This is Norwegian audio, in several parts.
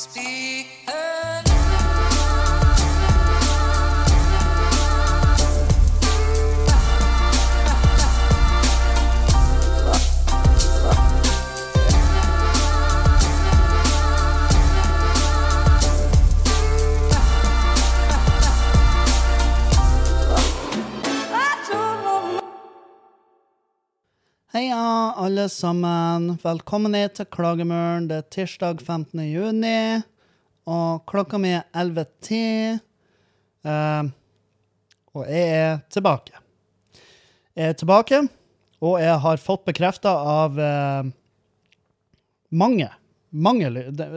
Speak Heia, alle sammen. Velkommen til Klagemuren. Det er tirsdag 15. juni, og klokka mi er 11.10. Eh, og jeg er tilbake. Jeg er tilbake, og jeg har fått bekrefta av eh, mange Mange det,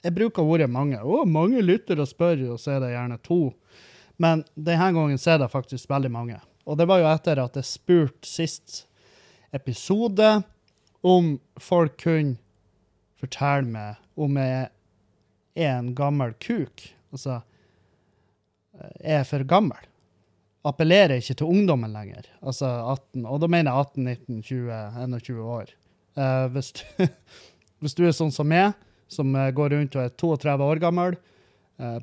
Jeg bruker ordet mange. Å, mange lytter og spør, og så er det gjerne to. Men denne gangen så er det faktisk veldig mange. Og det var jo etter at jeg spurte sist episode om folk kunne fortelle meg om jeg er en gammel kuk. Altså, er jeg for gammel? Appellerer ikke til ungdommen lenger. Altså 18, og da mener jeg 18, 19, 20, 21 år. Uh, hvis, du, hvis du er sånn som meg, som eh, går rundt og er 32 år gammel, uh,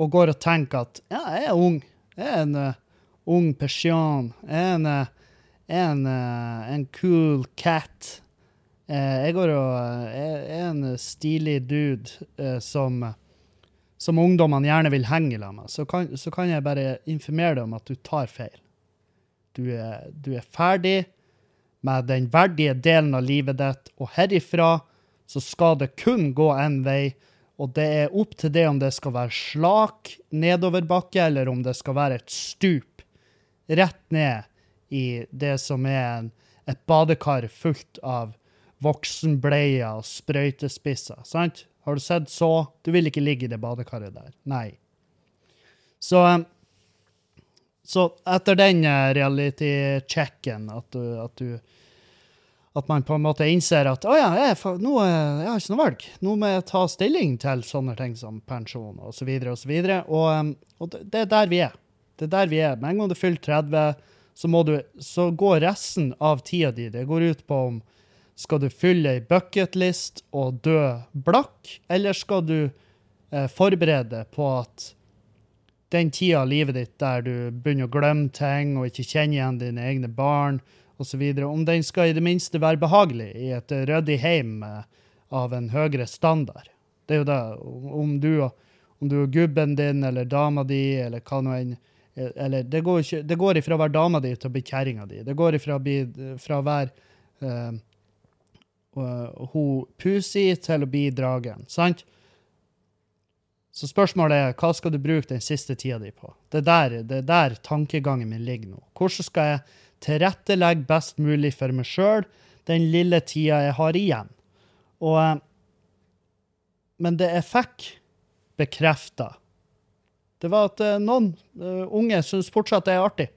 og går og tenker at ja, jeg er ung. Jeg er en uh, ung person. Jeg er en, eh, en, eh, en cool cat. Eh, jeg går og eh, er en stilig dude som, som ungdommene gjerne vil henge i med. Så kan, så kan jeg bare informere deg om at du tar feil. Du er, du er ferdig med den verdige delen av livet ditt, og herifra så skal det kun gå én vei, og det er opp til det om det skal være slak nedoverbakke, eller om det skal være et stup rett ned i det som er en, et badekar fullt av voksenbleier og sprøytespisser. Sant? Har du sett så? Du vil ikke ligge i det badekaret der. Nei. Så, så etter den eh, reality-checken, at at at man på en måte innser at å ja, jeg, nå, eh, jeg har ikke noe valg. Nå må jeg ta stilling til sånne ting som pensjon og så videre og så. Og, og det er der vi er. Det er der vi er. Med en gang du fyller 30, så, du, så går resten av tida di Det går ut på om skal du fylle ei bucketlist og dø blakk, eller skal du eh, forberede på at den tida av livet ditt der du begynner å glemme ting og ikke kjenne igjen dine egne barn osv., om den skal i det minste være behagelig i et ryddig hjem eh, av en høyere standard. Det er jo det. Om du, om du er gubben din eller dama di eller hva nå enn eller det går, ikke, det går ifra å være dama di til å bli kjerringa di. Det går ifra å, bli, fra å være uh, hun Pusi til å bli dragen, sant? Så spørsmålet er, hva skal du bruke den siste tida di på? Det er der, er tankegangen min ligger nå. Hvordan skal jeg tilrettelegge best mulig for meg sjøl den lille tida jeg har igjen? Og eh, Men det jeg fikk bekrefta, det var at eh, noen eh, unge syns fortsatt det er artig.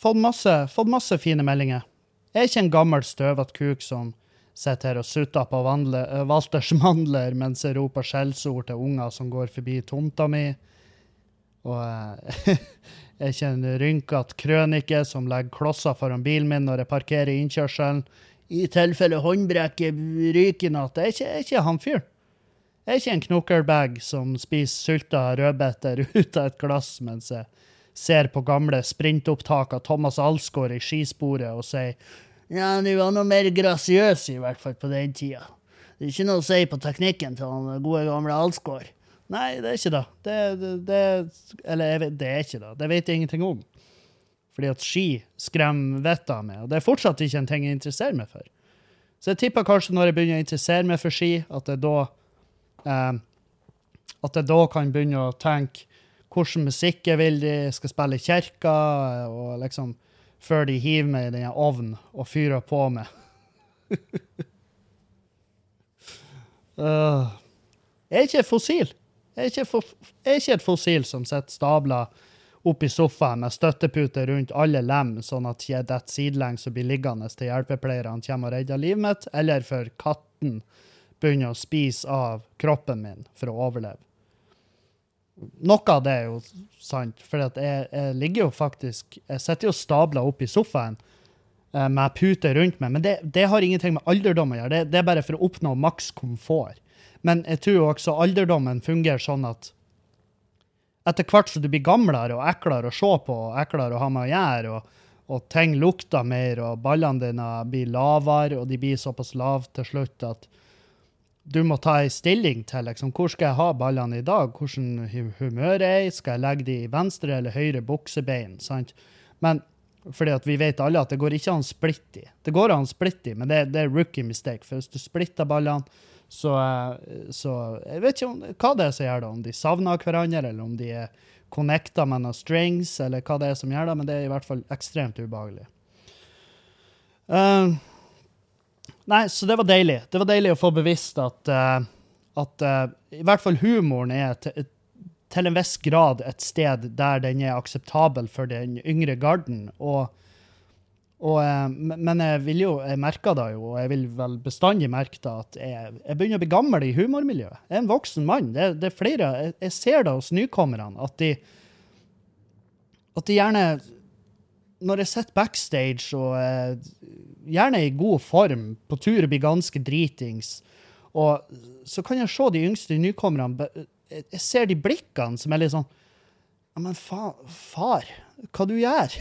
Fått masse, fått masse fine meldinger. Jeg er ikke en gammel, støvete kuk som sitter her og sutter på eh, Walters mandler mens jeg roper skjellsord til unger som går forbi tomta mi. Og jeg er ikke en rynkete krønike som legger klosser foran bilen min når jeg parkerer i innkjørselen. I tilfelle håndbrekket ryker i natt. Jeg er ikke, jeg er ikke han fyren. Jeg er ikke en knokkelbag som spiser sulta rødbeter ut av et glass mens jeg ser på gamle sprintopptak av Thomas Alsgaard i skisporet og sier ja, du var noe mer grasiøs i hvert fall på den tida. Det er ikke noe å si på teknikken til han gode gamle Alsgaard. Nei, det er ikke det. Det, det, det Eller vet, det er ikke det. Det vet jeg ingenting om. Fordi at ski skremmer vettet av meg, og det er fortsatt ikke en ting jeg interesserer meg for. Så jeg tipper kanskje når jeg begynner å interessere meg for ski, at jeg da eh, At jeg da kan begynne å tenke hvordan musikk jeg vil de skal spille i kirka, og liksom før de hiver meg i denne ovnen og fyrer på meg. uh, jeg er ikke fossil. Jeg er ikke, for, jeg er ikke et fossil som sitter stabla opp i sofaen med støtteputer rundt alle lem, sånn at jeg detter sidelengs og blir liggende til hjelpepleierne kommer og redder livet mitt, eller for katten begynner å spise av kroppen min for å overleve. Noe av det er jo sant, for jeg, jeg ligger jo faktisk Jeg sitter jo stabla opp i sofaen eh, med puter rundt meg. Men det, det har ingenting med alderdom å gjøre. Det, det er bare for å oppnå maks komfort. Men jeg tror jo også alderdommen fungerer sånn at etter hvert som du blir gamlere og eklere å se på og eklere å ha med å gjøre, og, og ting lukter mer, og ballene dine blir lavere, og de blir såpass lave til slutt at du må ta en stilling til liksom, hvor skal jeg ha ballene i dag, hvordan hu- humør er jeg, skal jeg legge de i venstre eller høyre buksebein, sant? Men fordi at vi vet alle at det går ikke an å splitte de. Det går an å splitte de, men det, det er rookie mistake, for hvis du splitter ballene, så, eh, så Jeg vet ikke om, hva det er som gjør det, om de savner hverandre, eller om de er connecta med noen strings, eller hva det er som gjør det, men det er i hvert fall ekstremt ubehagelig. Eh, nei, så det var deilig. Det var deilig å få bevisst at, eh, at eh, i hvert fall humoren er til, til en viss grad et sted der den er akseptabel for den yngre garden. Og, og, eh, men jeg vil jo, jeg merker da jo, og jeg vil vel bestandig merke da, at jeg, jeg begynner å bli gammel i humormiljøet. Jeg er en voksen mann. Det, det er flere, jeg, jeg ser det hos nykommerne, at de, at de gjerne når jeg sitter backstage og eh, gjerne i god form, på tur og blir ganske dritings, og så kan jeg se de yngste nykommerne Jeg jeg ser de blikkene som er litt sånn Ja, men fa, far, hva du gjør?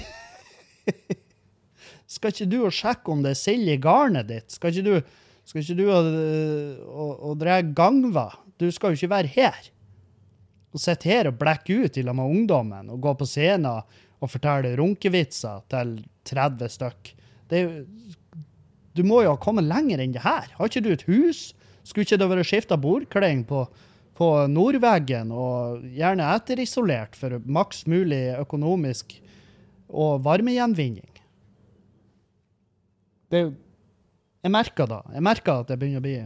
Skal ikke du sjekke om det er sild i garnet ditt? Skal ikke du, skal ikke du og, og, og dra gangva? Du skal jo ikke være her. Og sitte her og blekke ut i lag med ungdommen og gå på scenen og fortelle runkevitser til 30 stykk. Det Du må jo ha kommet lenger enn det her. Har ikke du et hus? Skulle ikke det vært skifta bordkling på, på nordveggen, og gjerne etterisolert for maks mulig økonomisk og varmegjenvinning? Det Jeg merker da. Jeg merker at jeg begynner å bli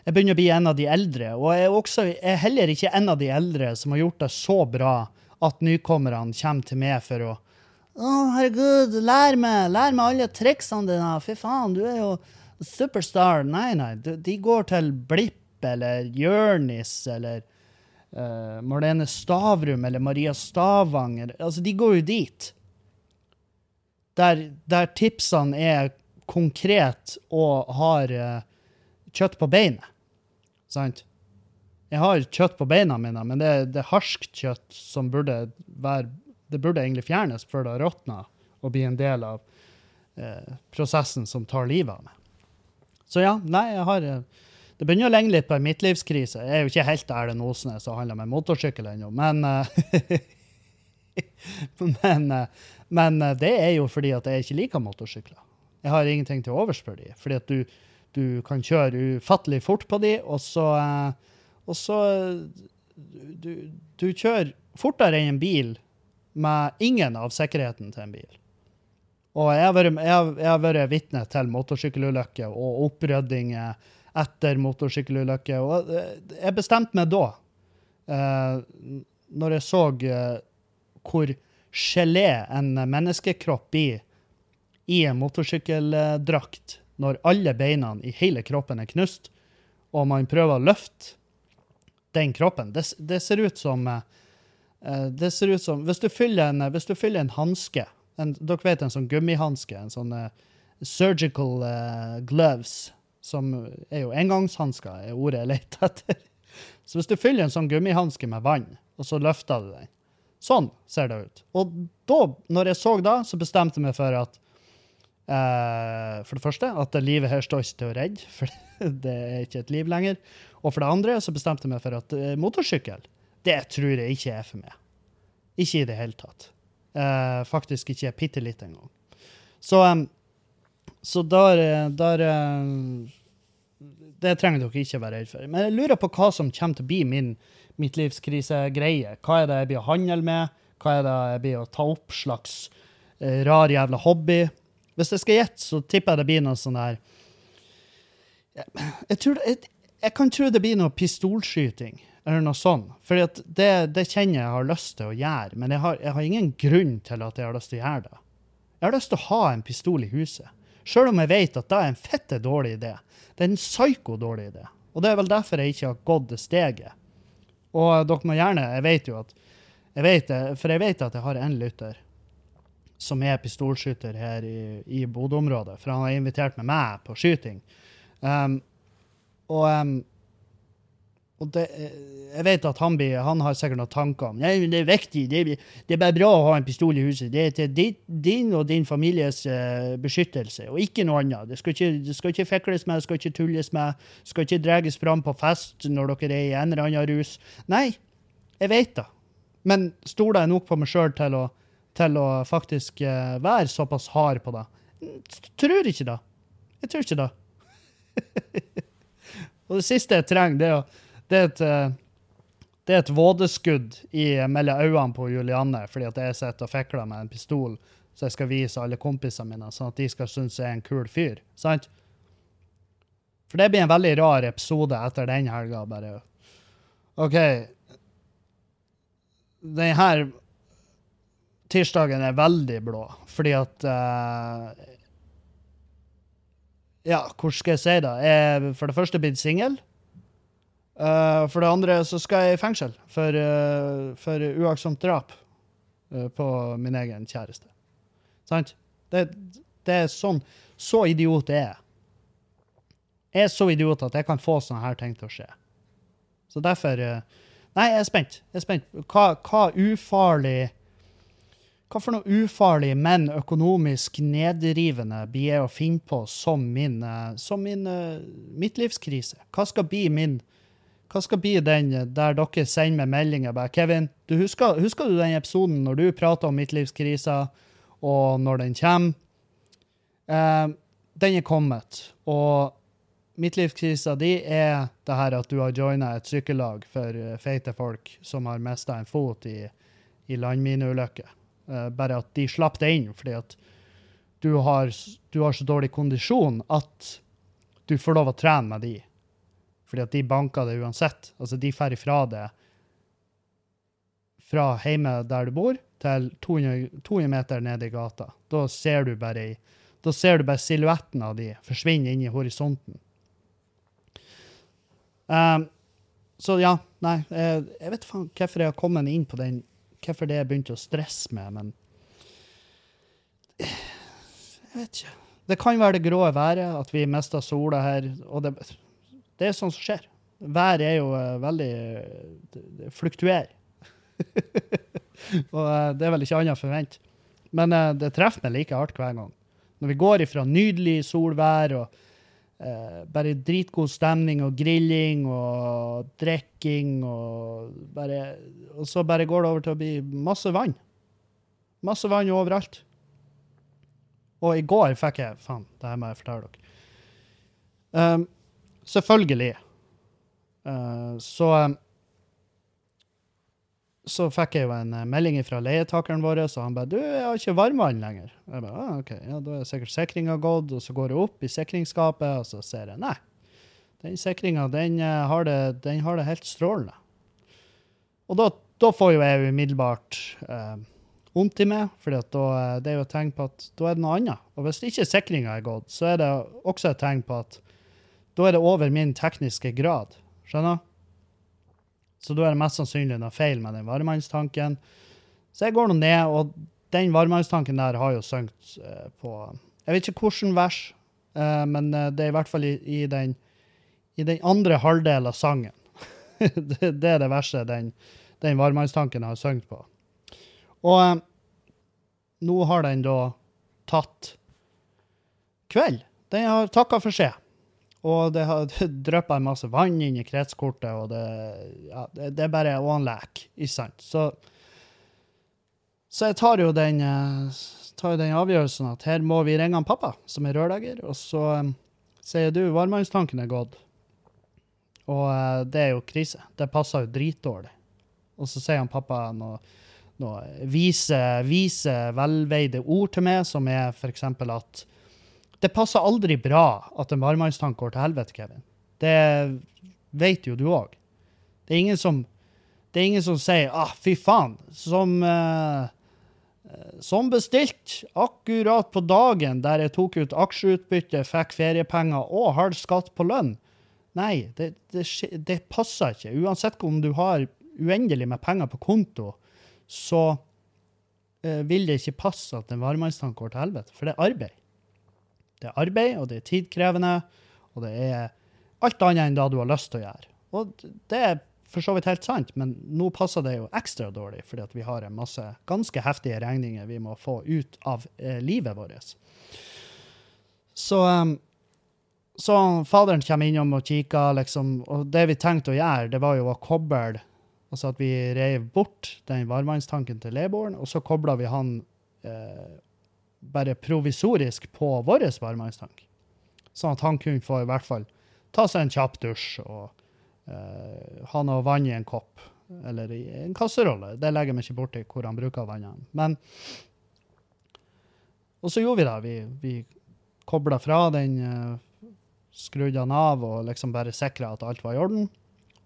jeg begynner å bli en av de eldre, og jeg er, også, jeg er heller ikke en av de eldre som har gjort det så bra at nykommerne kommer til meg for å Å, herregud, lær meg, lær meg alle triksene dine. Fy faen, du er jo superstar. Nei, nei, de går til Blipp eller Jørnis eller uh, Marlene Stavrum eller Maria Stavanger. Altså, de går jo dit. Der, der tipsene er konkret og har uh, kjøtt på beinet. Sant? Jeg har kjøtt på beina mine, men det, det er harskt kjøtt som burde være Det burde egentlig fjernes før det har råtna og bli en del av eh, prosessen som tar livet av meg. Så ja, nei, jeg har eh, Det begynner å ligne litt på en midtlivskrise. Jeg er jo ikke helt Erlend Osnes og handler med motorsykkel ennå, men eh, men, eh, men det er jo fordi at jeg ikke liker motorsykler. Jeg har ingenting til overs for dem. fordi at du, du kan kjøre ufattelig fort på dem, og så, eh, og så du, du kjører fortere enn en bil med ingen av sikkerheten til en bil. Og jeg har vært, jeg vitne til motorsykkelulykker og oppryddinger etter motorsykkelulykker, og eh, jeg bestemte meg da, eh, når jeg så eh, hvor gelé en menneskekropp blir i en motorsykkeldrakt, når alle beina i hele kroppen er knust, og man prøver å løfte den kroppen. Det, det ser ut som eh, eh, Det ser ut som Hvis du fyller en, hvis du fyller en hanske Dere vet en sånn gummihanske, en sånn eh, surgical eh, gloves, som er jo engangshansker, er ordet jeg leter etter. Så hvis du fyller en sånn gummihanske med vann, og så løfter du den Sånn ser det ut. Og da, når jeg så da, så bestemte jeg meg for at eh, For det første, at livet her står ikke til å redde, for det er ikke et liv lenger. Og for det andre så bestemte jeg meg for at uh, motorsykkel, det tror jeg ikke er for meg. Ikke i det hele tatt. Uh, faktisk ikke bitte litt engang. Så, um, så der, der Det trenger dere ikke være redd for. Men jeg lurer på hva som kommer til å bli min midtlivskrisegreie. Hva er det jeg blir å handle med? Hva er det jeg blir å ta opp slags rar jævla hobby? Hvis jeg skal gjette, så tipper jeg det blir noe sånn der jeg, tror jeg, jeg kan tro det blir noe pistolskyting, eller noe sånt. For det, det kjenner jeg har lyst til å gjøre, men jeg har, jeg har ingen grunn til at jeg har lyst til å gjøre det. Jeg har lyst til å ha en pistol i huset. Sjøl om jeg vet at det er en fette dårlig idé. Det er en psyko dårlig idé. Og det er vel derfor jeg ikke har gått det steget. Og dere må gjerne Jeg vet jo at jeg vet For jeg vet at jeg har en lytter som er pistolskytter her i, i Bodø-området, for han har invitert med meg på skyting. Um, og um, og det, eh, jeg vet at han, blir, han har sikkert noen tanker om Nei, men det er viktig. Det det er bare bra å ha en pistol i huset. Det er til din, og din families uh, beskyttelse, og ikke noe annet. Det skal ikke, det skal ikke fekles med, det skal ikke tulles med, det skal ikke dras fram på fest når dere er i en eller annen rus. Nei, jeg vet det. Men stoler jeg nok på meg sjøl til, til, å faktisk uh, være såpass hard på det? Tror ikke det. Jeg tror ikke det. og det siste jeg trenger, det er det er et, eh, det er et vådeskudd mellom øynene på Julianne fordi at jeg sitter og fikler med en pistol så jeg skal vise alle kompisene mine, sånn at de skal synes jeg er en kul fyr. sant? For det blir en veldig rar episode etter den helga. bare. OK Denne tirsdagen er veldig blå, fordi at uh, Ja, hvordan skal jeg si det? Jeg er for det første blitt singel. Uh, for det andre så skal jeg i fengsel for, uh, for uaktsomt drap på min egen kjæreste. Sant? Det, det, er sånn Så idiot er jeg. Jeg er så idiot at jeg kan få sånne her ting til å skje. Så derfor Nei, jeg er spent. Jeg er spent. Hva, hva ufarlig Hva for noe ufarlig, men økonomisk nedrivende blir jeg å finne på som min, som min midtlivskrise? Hva skal bli min hva skal bli den der dere sender meg meldinger bare 'Kevin, du husker, husker, du den episoden når du prater om midtlivskrisa, og når den kommer?' Eh, den er kommet. Og midtlivskrisa di er det her at du har joina et sykkellag for eh, feite folk som har mista en fot i, i landmineulykke. Eh, bare at de slapp det inn fordi at du har, du har så dårlig kondisjon at du får lov å trene med de fordi at de banker det uansett. Altså, de drar ifra det fra hjemme der du bor, til 200, 200 meter ned i gata. Da ser du bare, da bare silhuetten av de forsvinne inn i horisonten. Um, så ja, nei, jeg, jeg vet faen hvorfor jeg har kommet inn på den, hvorfor det jeg begynte å stresse med, men Jeg vet ikke. Det kan være det grå været, at vi mista sola her. og det det er sånt som skjer. Været er jo uh, veldig Det, fluktuerer. og uh, det er vel ikke annet å forvente. Men uh, det treffer meg like hardt hver gang. Når vi går ifra nydelig solvær og bare dritgod stemning og grilling og drikking og bare Og så bare går det over til å bli masse vann. Masse vann overalt. Og i går fikk jeg Faen, det her må jeg fortelle dere. Um, Selvfølgelig. Uh, så så fikk jeg jo en eh, melding fra leietakeren vår, og han bare 'Du, jeg har ikke varmevann lenger.' Jeg bare, ah, ok, ja, Da er sikkert sikringa gått, og så går jeg opp i sikringsskapet, og så ser jeg Nei, den sikringa, den, uh, den, har det helt strålende. Og da, da får jo jeg umiddelbart vondt eh, i meg, for det er jo et tegn på at da er det noe annet. Og hvis ikke sikringa er gått, så er det også et tegn på at da er det over min tekniske grad. Skjønner? Så da er det mest sannsynlig noe feil med den varmtvannstanken. Så jeg går nå ned, og den varmtvannstanken der har jo sunket uh, på Jeg vet ikke hvilket vers, uh, men uh, det er i hvert fall i, i, den, i den, andre halvdelen av sangen. det, det, er det verste den, den varmtvannstanken har sunket på. Og nå har den da tatt kveld. Den har takka for seg. Og det har dryppa en masse vann inn i kretskortet, og det, ja, det, det er bare one lack, ikke sant? Så, så jeg tar jo den, eh, tar den avgjørelsen at her må vi ringe han pappa, som er rørlegger, og så um, sier du varmtvannstanken er gått. Og uh, det er jo krise. Det passer jo dritdårlig. Og så sier han pappa noe, noe vise, vise, velveide ord til meg, som er f.eks. at det passer aldri bra at en varmannstank går til helvete, Kevin. Det vet jo du òg. Det er ingen som det er ingen som sier ah, fy faen, som, uh, som bestilt akkurat på dagen der jeg tok ut aksjeutbytte, fikk feriepenger og halv skatt på lønn. Nei, det, det, det, passer ikke. Uansett om du har uendelig med penger på konto, så eh, vil det ikke passe at en varmannstank går til helvete, for det er arbeid. Det er arbeid, og det er tidkrevende, og det er alt annet enn det du har lyst til å gjøre. Og det er for så vidt helt sant, men nå passer det jo ekstra dårlig, fordi vi har en masse ganske heftige regninger vi må få ut av eh, livet vårt. Så, um, så faderen kommer innom og kikker, liksom, og det vi tenkte å gjøre, det var jo å koble Altså at vi reiv bort den varmtvannstanken til leieboeren, og så kobla vi han eh, bare provisorisk på vår varmtvannstank. Sånn at han kunne få i hvert fall ta seg en kjapp dusj og uh, ha noe vann i en kopp. Eller i en kasserolle. Det legger vi ikke bort i hvor han bruker vannet. Men Og så gjorde vi det. Vi, vi kobla fra den, uh, skrudde han av og liksom bare sikra at alt var i orden.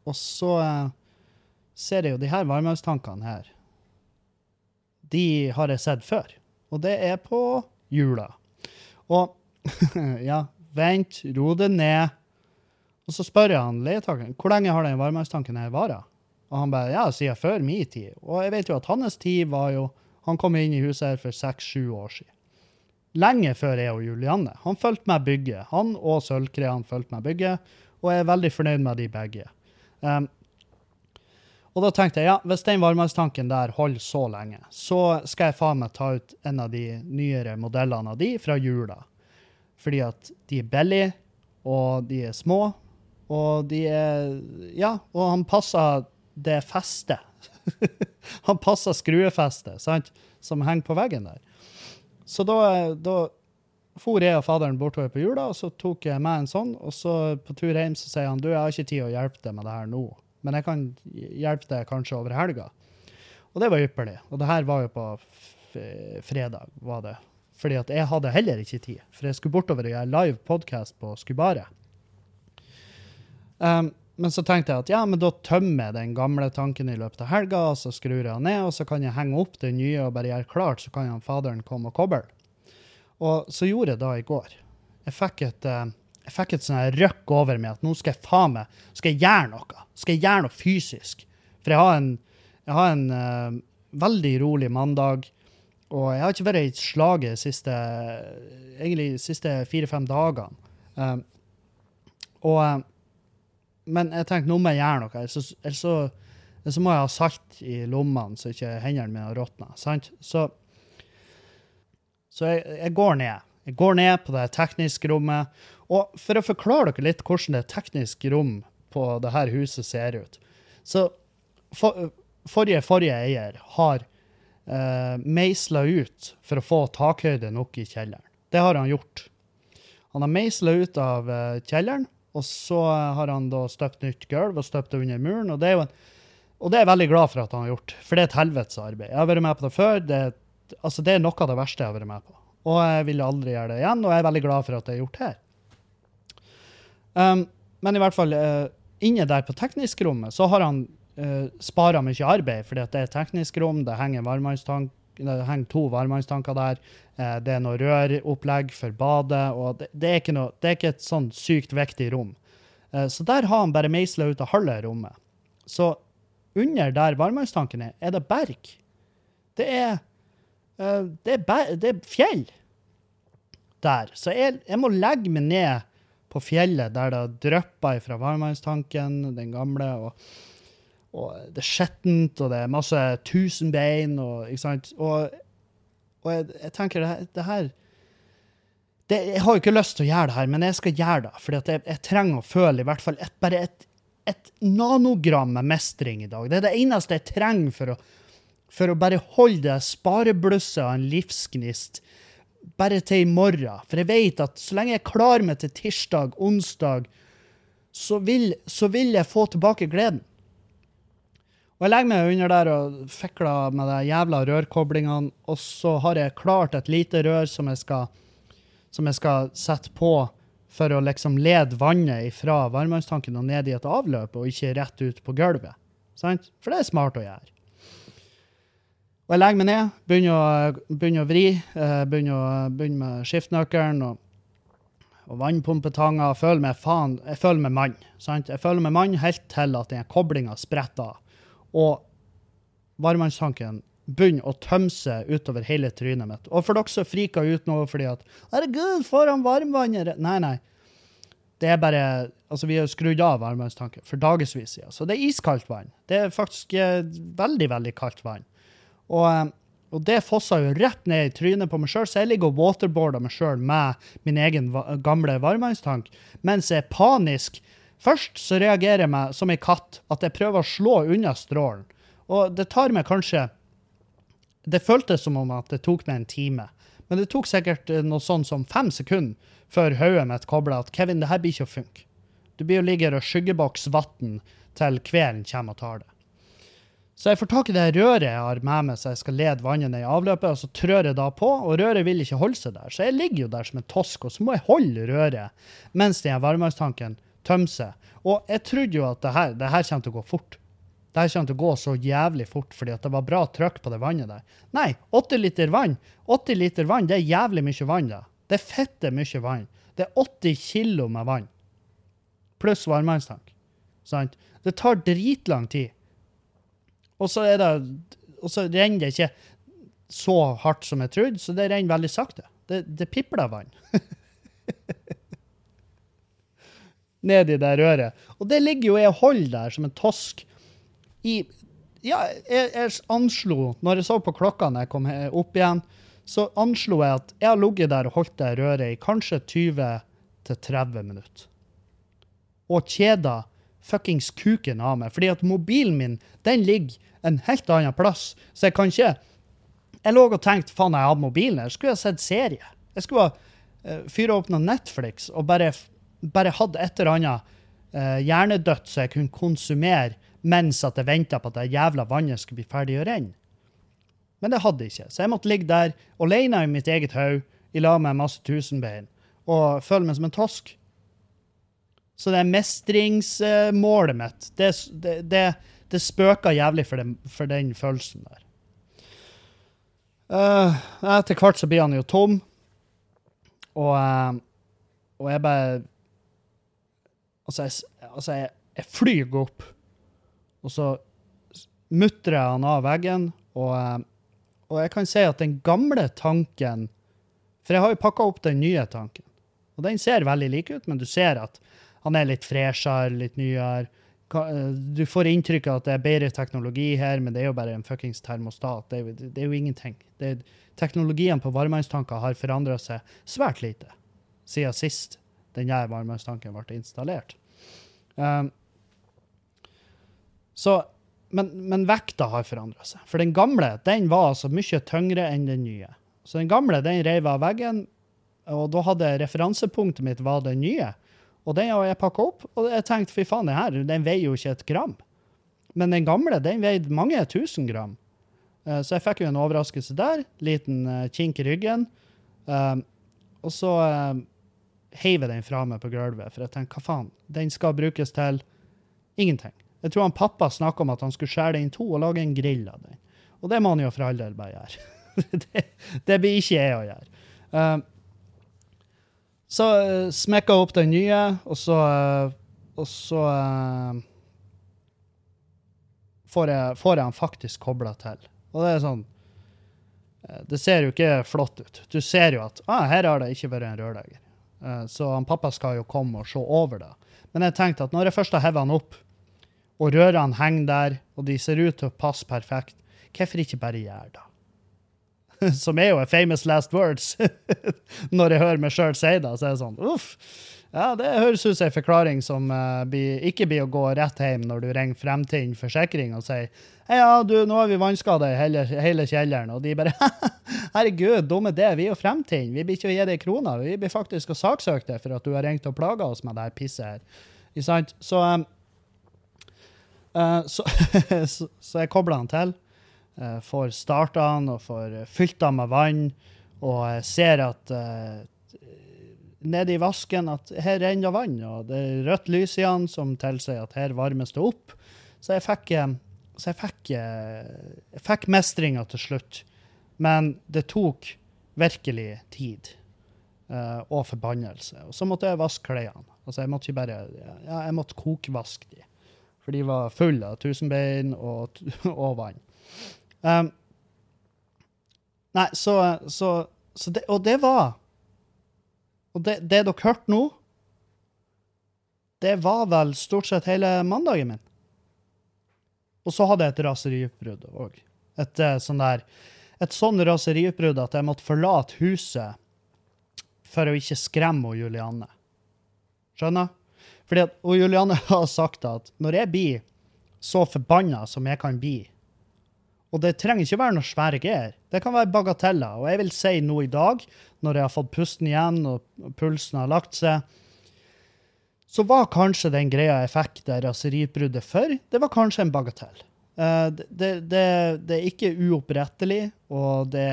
Og så uh, ser jeg jo de her varmtvannstankene her. De har jeg sett før. Og det er på jula. Og ja, vent, ro det ned. Og så spør jeg han leietakeren hvor lenge har den varmtvannstanken her vara. Og han bare ja, siden før min tid. Og jeg vet jo at hans tid var jo Han kom inn i huset her for seks-sju år siden. Lenge før jeg og Julianne. Han fulgte meg bygget. Han og Sølvkrean fulgte meg bygget, og jeg er veldig fornøyd med de begge. Um, og da tenkte jeg ja, hvis den varmtvannstanken der holder så lenge, så skal jeg faen meg ta ut en av de nyere modellene av de fra jula. Fordi at de er billige, og de er små, og de er Ja, og han passer det festet. han passer skruefestet, sant, som henger på veggen der. Så da, da for jeg og faderen bortover på jula, og så tok jeg med en sånn. Og så på tur hjem så sier han du, jeg har ikke tid å hjelpe deg med det her nå, men jeg kan hjelpe deg kanskje over helga. Og det var ypperlig. Og det her var jo på fredag, var det. Fordi at jeg hadde heller ikke tid, for jeg skulle bortover og gjøre live podcast på Skubaret. Um, men så tenkte jeg at ja, men da tømmer jeg den gamle tanken i løpet av helga, og så skrur jeg den ned, og så kan jeg henge opp den nye og bare gjøre klart, så kan han faderen komme og koble. Og så gjorde jeg da i går. Jeg fikk et, eh, jeg fikk et sånn røkk over meg at nå skal jeg faen meg skal jeg gjøre noe. Skal jeg gjøre noe fysisk. For jeg har en, jeg har en uh, veldig rolig mandag, og jeg har ikke vært i slaget de siste, egentlig de siste fire-fem dagene. Um, og eh, men jeg tenkte nå må jeg gjøre noe, ellers ellers så, så må jeg ha salt i lommene så ikke hendene mine råtner. sant? Så, så jeg, jeg går ned. Jeg går ned på det tekniske rommet. Og for å forklare dere litt hvordan det tekniske rom på det her huset ser ut Så for, forrige, forrige eier har eh, meisla ut for å få takhøyde nok i kjelleren. Det har han gjort. Han har meisla ut av eh, kjelleren, og så har han da støpt nytt gulv og støpt det under muren. Og det er jo en, og det er jeg veldig glad for at han har gjort, for det er et helvetes arbeid. Jeg har vært med på det før. Det, altså det er noe av det verste jeg har vært med på. Og jeg vil aldri gjøre det igjen, og jeg er veldig glad for at det er gjort her. Um, men i hvert fall, uh, inne der på teknisk rommet, så har han uh, spara mye arbeid, fordi at det er teknisk rom, det henger, en varmtvannstank- det henger to varmtvannstanker der, eh, det er noe røropplegg for badet, og det, det, er noe, det er ikke et sånn sykt viktig rom. Eh, så der har han bare meisla ut av halve rommet. Så under der varmtvannstanken er, er det berg. Det er, eh, det er, det er fjell der. Så jeg, jeg må legge meg ned på fjellet der det drypper fra varmtvannstanken, den gamle, og, og det er skittent, og det er masse tusenbein, og ikke sant. Og, og jeg, jeg tenker det det her det, Jeg har jo ikke lyst til å gjøre det her, men jeg skal gjøre det. For jeg, jeg trenger å føle i hvert fall et, bare et, et nanogram med mestring i dag. Det er det eneste jeg trenger for å, for å bare holde det spareblusset av en livsgnist bare til i morgen. For jeg vet at så lenge jeg klarer meg til tirsdag, onsdag, så vil, så vil jeg få tilbake gleden. Og jeg legger meg under der og fikler med de jævla rørkoblingene, og så har jeg klart et lite rør som jeg skal, som jeg skal sette på for å liksom lede vannet fra varmtvannstanken og ned i et avløp, og ikke rett ut på gulvet. Sant? For det er smart å gjøre. Og jeg legger meg ned, begynner å, begynner å vri, eh, begynner, å, begynner med skiftenøkkelen og, og vannpumpetanga. og Føler meg faen, jeg føler meg mann. Sant? Jeg føler meg mann helt til at den koblinga spretter. Og varmtvannstanken begynner å tømme seg utover hele trynet mitt. Og for dere som friker ut nå fordi at 'Herregud, han varmvannet?' Nei, nei. Det er bare Altså, vi har skrudd av varmtvannstanken for dagevis siden. Så det er iskaldt vann. Det er faktisk eh, veldig, veldig kaldt vann. Og, eh, og det fossa jo rett ned i trynet på meg sjøl, så jeg ligger og waterboarder meg sjøl med min egen gamle varmtvannstank mens jeg er panisk. Først så reagerer jeg meg som ei katt, at jeg prøver å slå unna strålen. Og det tar meg kanskje Det føltes som om at det tok meg en time. Men det tok sikkert eh, noe sånn som fem sekunder før hodet mitt kobla at Kevin, det her blir ikke å funke. Du blir jo ligge og skyggebokse vann til kvelden kommer og tar det. Så jeg får tak i det røret jeg har med meg, så jeg skal lede vannet ned i avløpet, og så trør jeg da på, og røret vil ikke holde seg der. Så jeg ligger jo der som en tosk, og så må jeg holde røret mens den varmtvannstanken tømmer seg. Og jeg trodde jo at det her, det her kommer til å gå fort. Det her kommer til å gå så jævlig fort fordi at det var bra trøkk på det vannet der. Nei, 80 liter vann 80 liter vann, det er jævlig mye vann, da. Det er fette mye vann. Det er 80 kilo med vann. Pluss varmtvannstank. Sant? Det tar dritlang tid. Og så er det Og så renner det ikke så hardt som jeg trodde, så det renner veldig sakte. Det, det pipler vann. Ned i det røret. Og det ligger jo jeg og holder der som en tosk i Ja, jeg, jeg anslo Når jeg så på klokka når jeg kom opp igjen, så anslo jeg at jeg har ligget der og holdt det røret i kanskje 20-30 minutter. Og kjeda fuckings kuken av meg. Fordi at mobilen min den ligger en helt annen plass. Så jeg kan ikke Jeg lå og tenkte faen, jeg hadde mobilen her. Skulle jeg sett serie. Jeg skulle ha uh, fyra opp noe Netflix og bare, bare hatt et eller annet uh, hjernedødt så jeg kunne konsumere mens at jeg venta på at det jævla vannet skulle bli ferdig å renne. Men det hadde jeg ikke. Så jeg måtte ligge der alene i mitt eget hode i lag med masse tusenbein og føle meg som en tosk. Så det er mestringsmålet mitt, det, det, det, det spøker jævlig for den, for den følelsen der. Uh, etter hvert så blir han jo tom, og, uh, og jeg bare Altså, jeg, altså jeg, jeg flyr opp, og så mutrer jeg han av veggen, og, uh, og jeg kan si at den gamle tanken For jeg har jo pakka opp den nye tanken. Og den ser veldig lik ut, men du ser at han er litt freshere, litt nyere. Eh, Du får inntrykk av at det er bedre teknologi her, men det er jo bare en fuckings termostat. Det er jo, det er jo ingenting. Er, teknologien på varmtvannstanker har forandra seg svært lite siden sist denne varmtvannstanken ble installert. Um, så, men, men vekta har forandra seg. For den gamle den var altså mye tyngre enn den nye. Så den gamle den reiv av veggen, og da hadde referansepunktet mitt var den nye. Og den har jeg pakka opp, og jeg tenkte fy faen, den her den veier jo ikke et gram. Men den gamle den veide mange tusen gram. Eh, Så jeg fikk jo en overraskelse der. Liten eh, kink i ryggen. Um, og så heiv jeg den fra meg på gulvet, for jeg tenkte hva faen, den skal brukes til ingenting. Jeg tror han pappa snakka om at han skulle skjære den i to og lage en grill av den. Og det må han jo for all del bare gjøre. det, det blir ikke jeg å gjøre. Så uh, smekka jeg opp den nye, og så uh, Og så uh, får, jeg, får jeg den faktisk kobla til. Og det er sånn eh, Det ser jo ikke flott ut. Du ser jo at ah, her har det ikke vært en rørlegger. Eh, Så han pappa skal jo komme og se over det. Men jeg tenkte at når jeg først har hevet han opp, og rørene henger der, og de ser ut til å passe perfekt, hvorfor ikke bare gjøre det? Som er jo a famous last words. Når jeg hører meg sjøl si det, så er det sånn uff. Ja, det høres ut som en forklaring som uh, blir- ikke blir å gå rett hjem når du ringer Fremtind forsikring og sier Hei, ja, du, nå har vi vannskade i hele, hele kjelleren. Og de bare Herregud, dumme det, vi er jo Fremtind. Vi blir ikke å gi deg kroner. Vi blir faktisk å saksøke deg for at du har ringt og plaga oss med det her pisset her. Ikke sant? Så, um, uh, så, så, jeg kobler han til. Eh, får starta han og får eh, fylt han med vann. Og ser at eh, nede i vasken at her renner vann, og det er rødt lys i han som tilsier at her varmes det opp. Så jeg fikk, så jeg fikk, jeg fikk mestringa til slutt. Men det tok virkelig tid uh, og forbannelse. Og så måtte jeg vaske klærne. Altså, jeg måtte ikke bare ja, jeg måtte kokvaske de, for de var fulle av tusenbein og, og vann. Um, Nei, så, så, så det, Og det var Og det, det dere hørte nå, det var vel stort sett hele mandagen min. Og så hadde jeg et raseriutbrudd òg. Et eh, sånn der Et sånn raseriutbrudd at jeg måtte forlate huset for å ikke skremme og Julianne. Skjønner? Fordi at og Julianne har sagt at når jeg blir så forbanna som jeg kan bli Og det trenger ikke være noe svære greier. Det kan være bagateller. Og jeg vil si nå i dag, når jeg har fått pusten igjen og pulsen har lagt seg, så var kanskje den greia jeg fikk det raseriutbruddet for, det var kanskje en bagatell. Eh, det, det, det, er ikke uopprettelig, og det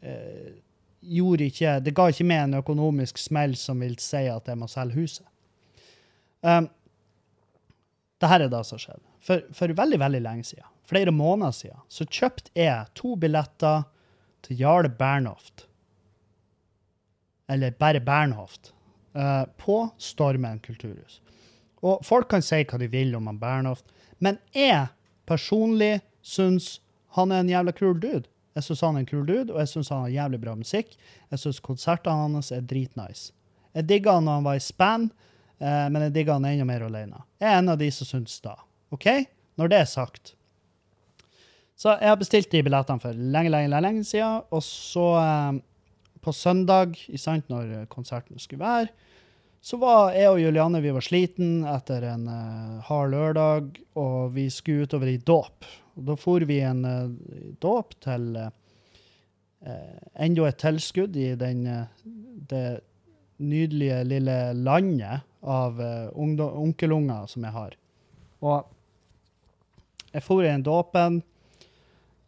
eh, gjorde ikke Det ga ikke meg en økonomisk smell som vil si at jeg må selge huset. Um, det her er det som skjedde. For, for veldig, veldig lenge siden, flere måneder siden, så kjøpte jeg to billetter til Jarle Bernhoft. Eller bare Bernhoft. eh, på Stormen kulturhus. Og folk kan si hva de vil om han Bernhoft, men jeg personlig syns han er en jævla kul dude. Jeg syns han er en kul dude, og jeg syns han har jævlig bra musikk. Jeg syns konsertene hans er dritnice. Jeg digga han når han var i span, eh, men jeg digga han enda mer alene. Jeg er en av de som syns da. OK? Når det er sagt. Så jeg har bestilt de billettene for lenge, lenge, lenge, lenge siden, og så eh, på søndag, i sant, når konserten skulle være, så var jeg og Julianne vi var sliten etter en eh, hard lørdag, og vi skulle utover i dåp. Og Da for vi en uh, dåp til eh, enda et tilskudd i den, det nydelige lille landet av uh, onkelunger som jeg har. Og jeg for i den dåpen.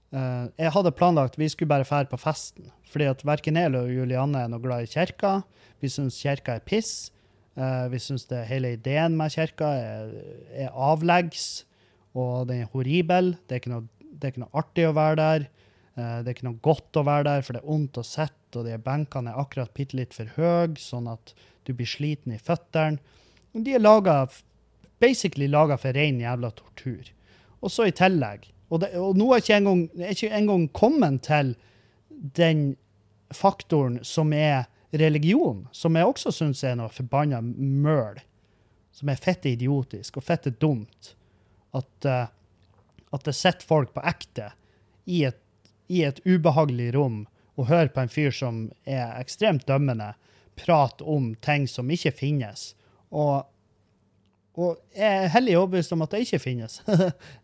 Eh, jeg hadde planlagt vi skulle bare fære på festen, fordi at verken jeg eller Julianne er noe glad i kirka. Vi syns kirka er piss. Uh, vi syns hele ideen med kirka er, er avleggs, og den er horribel. Det er ikke noe, det er ikke noe artig å være der. Uh, det er ikke noe godt å være der, for det er vondt å sitte, og de benkene er akkurat bitte litt for høye, sånn at du blir sliten i føttene. De er laget, basically laga for ren jævla tortur. Og så i tillegg Og, det, og nå er ikke engang, er ikke engang kommet til den faktoren som er religion, som jeg også syns er noe forbanna møl. Som er fette idiotisk og fette dumt. At, uh, at det sitter folk på ekte i et, i et ubehagelig rom og hører på en fyr som er ekstremt dømmende, prate om ting som ikke finnes. Og, og jeg er hellig overbevist om at det ikke finnes.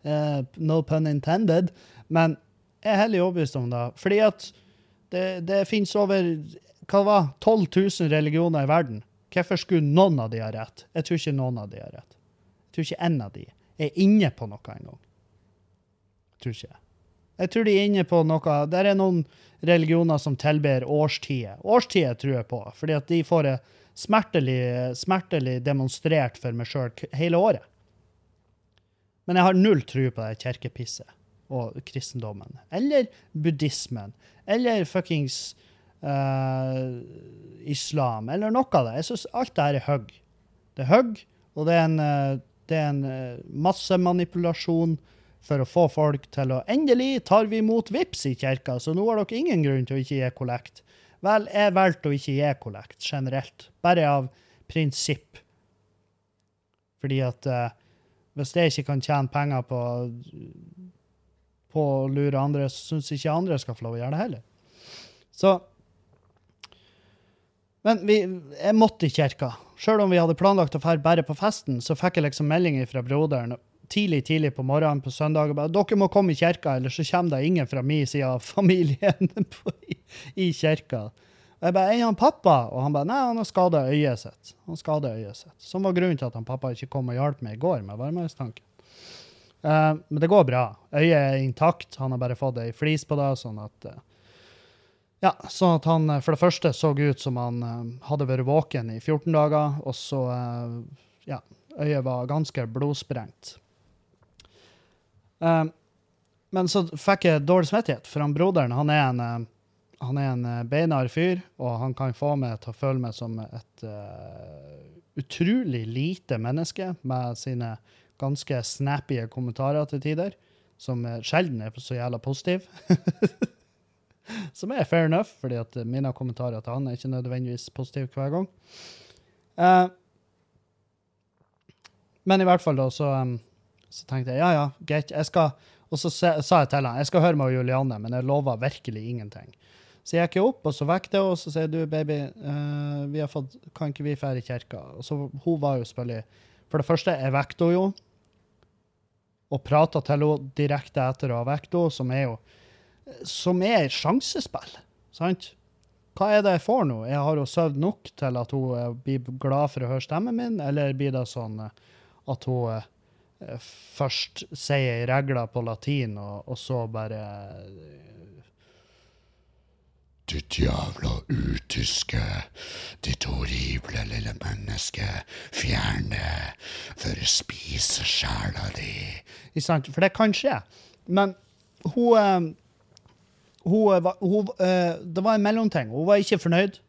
Eh, no pun intended. Men jeg er hellig overbevist om det. Fordi at det, det finnes over hva var, 12 000 religioner i verden. Hvorfor skulle noen av de ha rett? Jeg tror ikke noen av de har rett. Jeg tror ikke en av de er inne på noe engang. Jeg tror ikke. Jeg tror de er inne på noe Der er noen religioner som tilber årstider. Årstider tror jeg på, fordi at de får det smertelig, smertelig demonstrert for meg sjøl hele året. Men jeg har null tro på det kirkepisset og kristendommen. Eller buddhismen. Eller fuckings uh, islam. Eller noe av det. Jeg syns alt det her er hugg. Det er hugg, og det er en, eh, det er en eh, massemanipulasjon for å få folk til å Endelig tar vi imot VIPS i kirka, så nå har dere ingen grunn til å ikke gi kollekt. Vel, jeg valgte å ikke gi kollekt generelt, bare av prinsipp. Fordi at uh, hvis jeg ikke kan tjene penger på, på å lure andre, så syns ikke andre skal få lov å gjøre det heller. Så Men vi, jeg måtte i kirka. Sjøl om vi hadde planlagt å dra bare på festen, så fikk jeg liksom melding fra broderen tidlig tidlig på morgenen på søndag og bare 'Dere må komme i kirka, ellers så kommer det ingen fra min side av familien på, i, i kirka'. Og jeg bare 'Er han pappa?' Og han bare 'Nei, han har skada øyet sitt'. Han øyet sitt. Som var grunnen til at han pappa ikke kom og hjalp meg i går med varmevannstanken. Uh, men det går bra. Øyet er intakt. Han har bare fått ei flis på det, sånn at uh, ja, sånn at han eh, for det første så ut som han uh, hadde vært våken i 14 dager, og så eh, ja, øyet var ganske blodsprengt. Eh, men så fikk jeg dårlig samvittighet, for han broderen han er en, eh, han er en eh, beinhard fyr, og han kan få meg til å føle meg som et uh, utrolig lite menneske med sine ganske snappy kommentarer til tider, som sjelden er så jævla positiv. Som er fair enough, fordi at mine kommentarer til han er ikke nødvendigvis positive hver gang. Uh, men i hvert fall da, så, um, så tenkte jeg ja, ja, greit, jeg skal Og så sa jeg til han jeg skal høre med Julianne, men jeg lover virkelig ingenting. Så jeg gikk opp, og så vekket jeg henne, og så sier du, baby, uh, vi har fått, kan ikke vi dra i kirka? Og så hun var jo selvfølgelig For det første, jeg vekket henne jo, og prata til henne direkte etter å ha vekket henne, som er jo som er et sjansespill. Sant? Hva er det jeg får nå? Jeg har jo sovet nok til at hun eh, blir glad for å høre stemmen min, eller blir det sånn eh, at hun først sier regler på latin, og, og så bare Ditt jævla utyske, ditt horrible lille menneske, fjern det, for å spise sjela di. Ikke sant? For det kan skje. Men hun, hun, hun, eh, hun eh, Det var en mellomting. Hun var ikke fornøyd.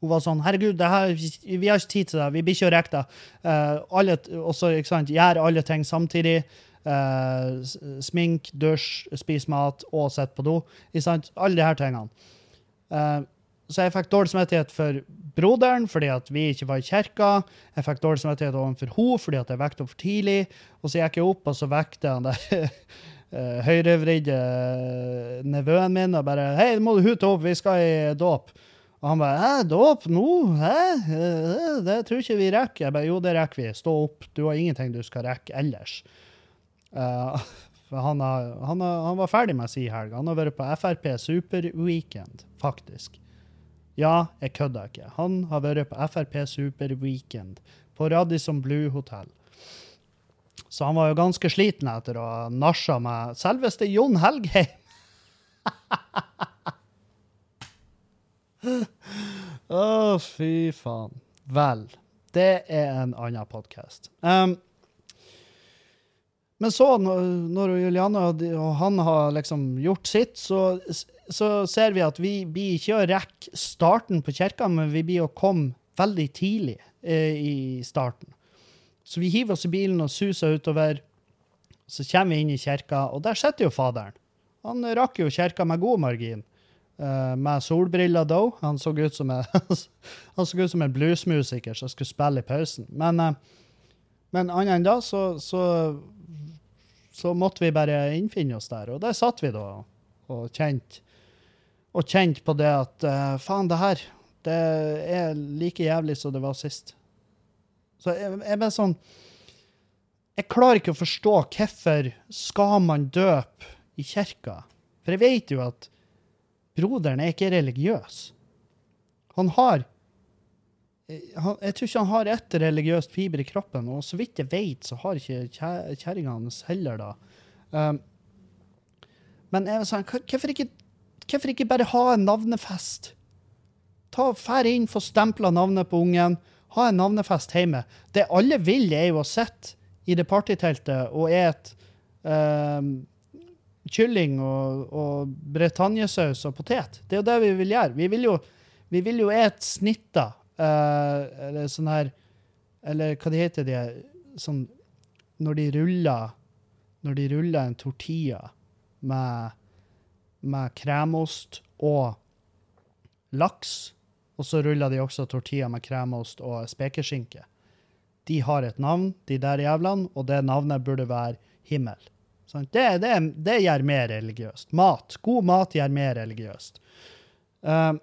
Hun var sånn 'Herregud, her, vi har ikke tid til det. Vi blir ikke å rekke det.' Uh, alle, også, ikke sant, Gjør alle ting samtidig. Uh, smink, dusj, spis mat og sitte på do. Ikke sant? Alle her tingene. Uh, så jeg fikk dårlig samvittighet for broderen fordi at vi ikke var i kirka. Jeg fikk dårlig samvittighet overfor henne fordi at jeg vekket henne for tidlig. Og så gikk jeg opp, og så vekte han der høyrevridde nevøen min og bare 'Hei, nå må du hute opp, vi skal i dåp'. Og han bare 'Hæ, dåp nå? Hæ? Det tror ikke vi rekker'. Jeg bare 'Jo, det rekker vi. Stå opp. Du har ingenting du skal rekke ellers'. Uh, for han, har, han, har, han var ferdig med si helg. Han har vært på Frp Superweekend, faktisk. Ja, jeg kødder ikke. Han har vært på Frp Superweekend på Radisson Blue Hotel. Så han var jo ganske sliten etter å ha nasja med selveste Jon Helgheim. Å, fy faen. Vel, det er en annen podkast. Um, men så, når, Juliane og han har liksom gjort sitt, så, så ser vi at vi blir ikke å rekke starten på kirka, men vi blir å komme veldig tidlig eh, i starten. Så vi hiver oss i bilen og suser utover. Så kommer vi inn i kirka, og der sitter jo faderen. Han rakk jo kirka med god margin. Eh, med solbriller da. Han så ut som en, en bluesmusiker som skulle spille i pausen. Men, uh, men annet enn da, så, så, så måtte vi bare innfinne oss der. Og der satt vi da og kjente og kjente på det at uh, faen, det her det er like jævlig som det var sist. Så jeg, jeg bare sånn Jeg klarer ikke å forstå hvorfor skal man døpe i kirka. For jeg vet jo at broderen er ikke religiøs. Han har eh, han, Jeg tror ikke han har ett religiøst fiber i kroppen, og så vidt jeg vet, så har ikke kjerringa hans heller da. Um, men jeg var sånn, hvorfor ikke, hvorfor ikke bare ha en navnefest? Ta Fær inn, få stempla navnet på ungen, ha en navnefest hjemme. Det alle vil, er jo å sitte i det partyteltet og et um, kylling og, og bretagnesaus og potet. Det er jo det vi vil gjøre. Vi vil jo, vi vil jo et snitta, uh, eller sånn her Eller hva de heter de sånn Når de ruller Når de ruller en tortilla med, med kremost og laks, og så ruller de også tortilla med kremost og spekeskinke. De har et navn, de der jævlene, og det navnet burde være himmel. Det, det, det gjør mer religiøst. Mat. God mat gjør mer religiøst. Um,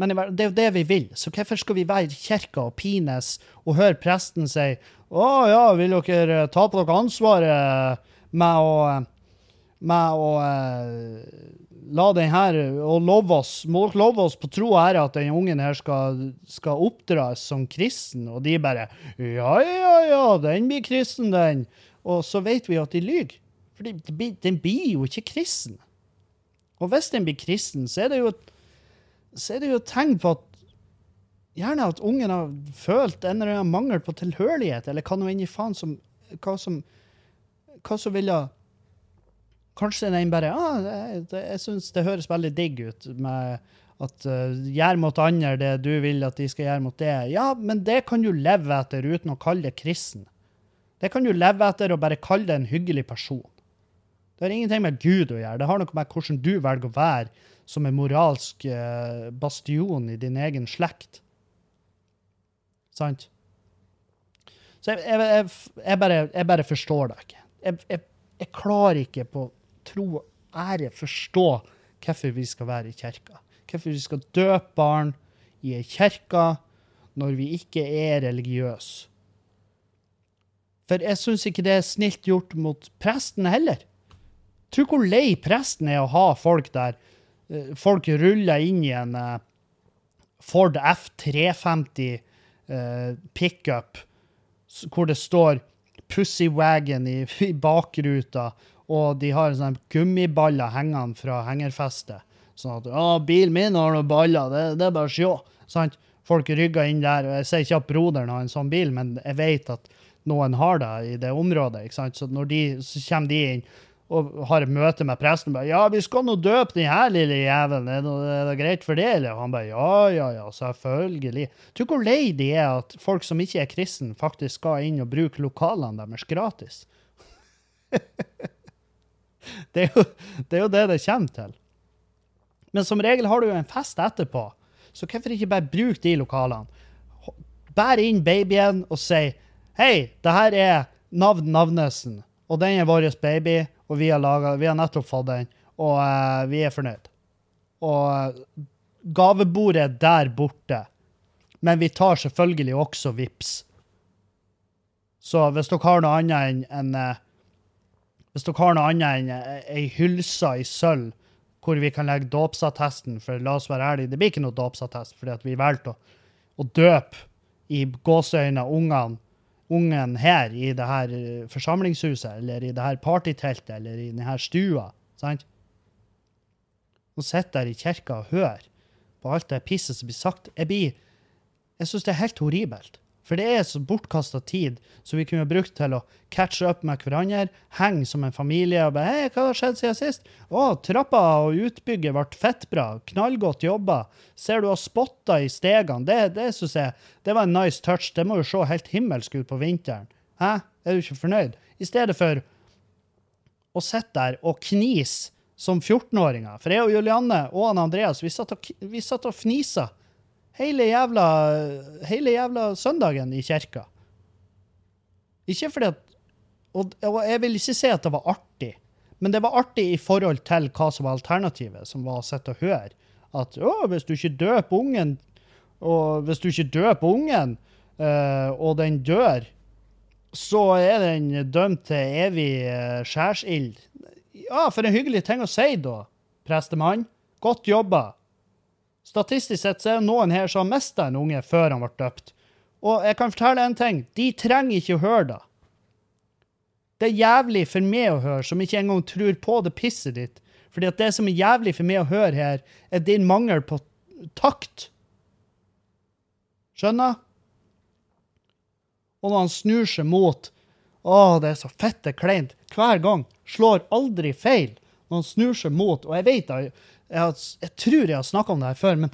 men det er jo det vi vil, så hvorfor skal vi være i kirka og pines og høre presten si å ja, vil dere ta på dere ansvaret med å, med å eh, la den her og love oss, må dere love oss på tro og ære at den ungen her skal, skal oppdras som kristen, og de bare ja, ja, ja, den blir kristen, den. Og så vet vi at de lyver. For den blir jo ikke kristen. Og hvis den blir kristen, så er det jo et jo tegn på at gjerne at ungen har følt en eller annen mangel på tilhørighet, eller hva nå enn faen som hva som hva som ville Kanskje den bare ah, det, Jeg syns det høres veldig digg ut med at uh, gjør mot andre det du vil at de skal gjøre mot det. Ja, men det kan du leve etter uten å kalle det kristen. Det kan du leve etter og bare kalle deg en hyggelig person. Det har ingenting med Gud å gjøre. Det har noe med hvordan du velger å være som en moralsk eh, bastion i din egen slekt. Sant? Så jeg, jeg, jeg, jeg, bare, bare forstår det ikke. Jeg klarer ikke på tro og ære forstå hvorfor vi skal være i kirka. Hvorfor vi skal døpe barn i ei kirke når vi ikke er religiøse. For jeg syns ikke det er snilt gjort mot presten heller. Tro hvor lei presten er å ha folk der. eh, Folk ruller inn i en eh, Ford F350 eh, pickup hvor det står Pussy Wagon i, bakruta, og de har sånne gummiballer hengende fra hengerfestet. Sånn at 'Å, bilen min har noen baller, det, det er bare å sjå'. Sant? Folk rygger inn der. og Jeg sier ikke at broderen har en sånn bil, men jeg vet at noen har det i det området. ikke sant? Så når de, så kommer de inn og har et møte med presten. bare, 'Ja, vi skal nå døpe den her lille jævelen. Er det, er det greit for det?' Eller han bare 'Ja, ja, ja, selvfølgelig'. Tror du hvor lei de er at folk som ikke er kristne, faktisk skal inn og bruke lokalene deres gratis? det, er jo, det er jo det det kommer til. Men som regel har du jo en fest etterpå, så hvorfor ikke bare bruke de lokalene? Bær inn babyen og si Hei, det her er navn Navnesen, og den er vår baby, og vi har, laget, vi har nettopp fått den, og uh, vi er fornøyd. Og uh, gavebordet er der borte, men vi tar selvfølgelig også vips. Så hvis dere har noe annet enn en, uh, Hvis dere har noe annet enn eh, ei hylse i sølv hvor vi kan legge dåpsattesten, for la oss være ærlige, det blir ikke noe dåpsattest fordi vi valgte å, å døpe i gåseøyne ungene ungen her i det her eh, forsamlingshuset, eller i det her partyteltet, eller i denne stua. sant? Og sitter der i kirka og hører på alt det pisset som blir sagt. Jeg blir Jeg syns det er helt horribelt. For det er så bortkasta tid som vi kunne brukt til å catche up med hverandre, henge som en familie og bare 'Hei, hva har skjedd siden sist?' 'Å, trappa og utbygget ble fettbra. Knallgodt jobba. Ser du har spotta i stegene?' Det, det syns jeg det var en nice touch. Det må jo se helt himmelsk ut på vinteren. Hæ? Er du ikke fornøyd? I stedet for å sitte der og knise som 14-åringer. For jeg og Julianne og Andreas, vi satt og, vi og fnisa hele jævla, hele jævla søndagen i kirka. Ikke fordi at og, og jeg vil ikke si at det var artig, men det var artig i forhold til hva som var alternativet, som var å sitte og høre. At å, hvis du ikke døper ungen, og hvis du ikke døper ungen, øh, og den dør, så er den dømt til evig uh, skjærsild. Ja, for en hyggelig ting å si, da, prestemann. Godt jobba. Statistisk sett så er det noen her som har mista en unge før han ble døpt. Og jeg kan fortelle en ting. De trenger ikke å høre det. Det er jævlig for meg å høre, som ikke engang tror på det pisset ditt. Fordi at det som er jævlig for meg å høre her, er din mangel på takt. Skjønner? Og når han snur seg mot Å, det er så fette kleint. Hver gang. Slår aldri feil. Når han snur seg mot Og jeg vet da, jeg, har, jeg tror jeg har snakka om det her før, men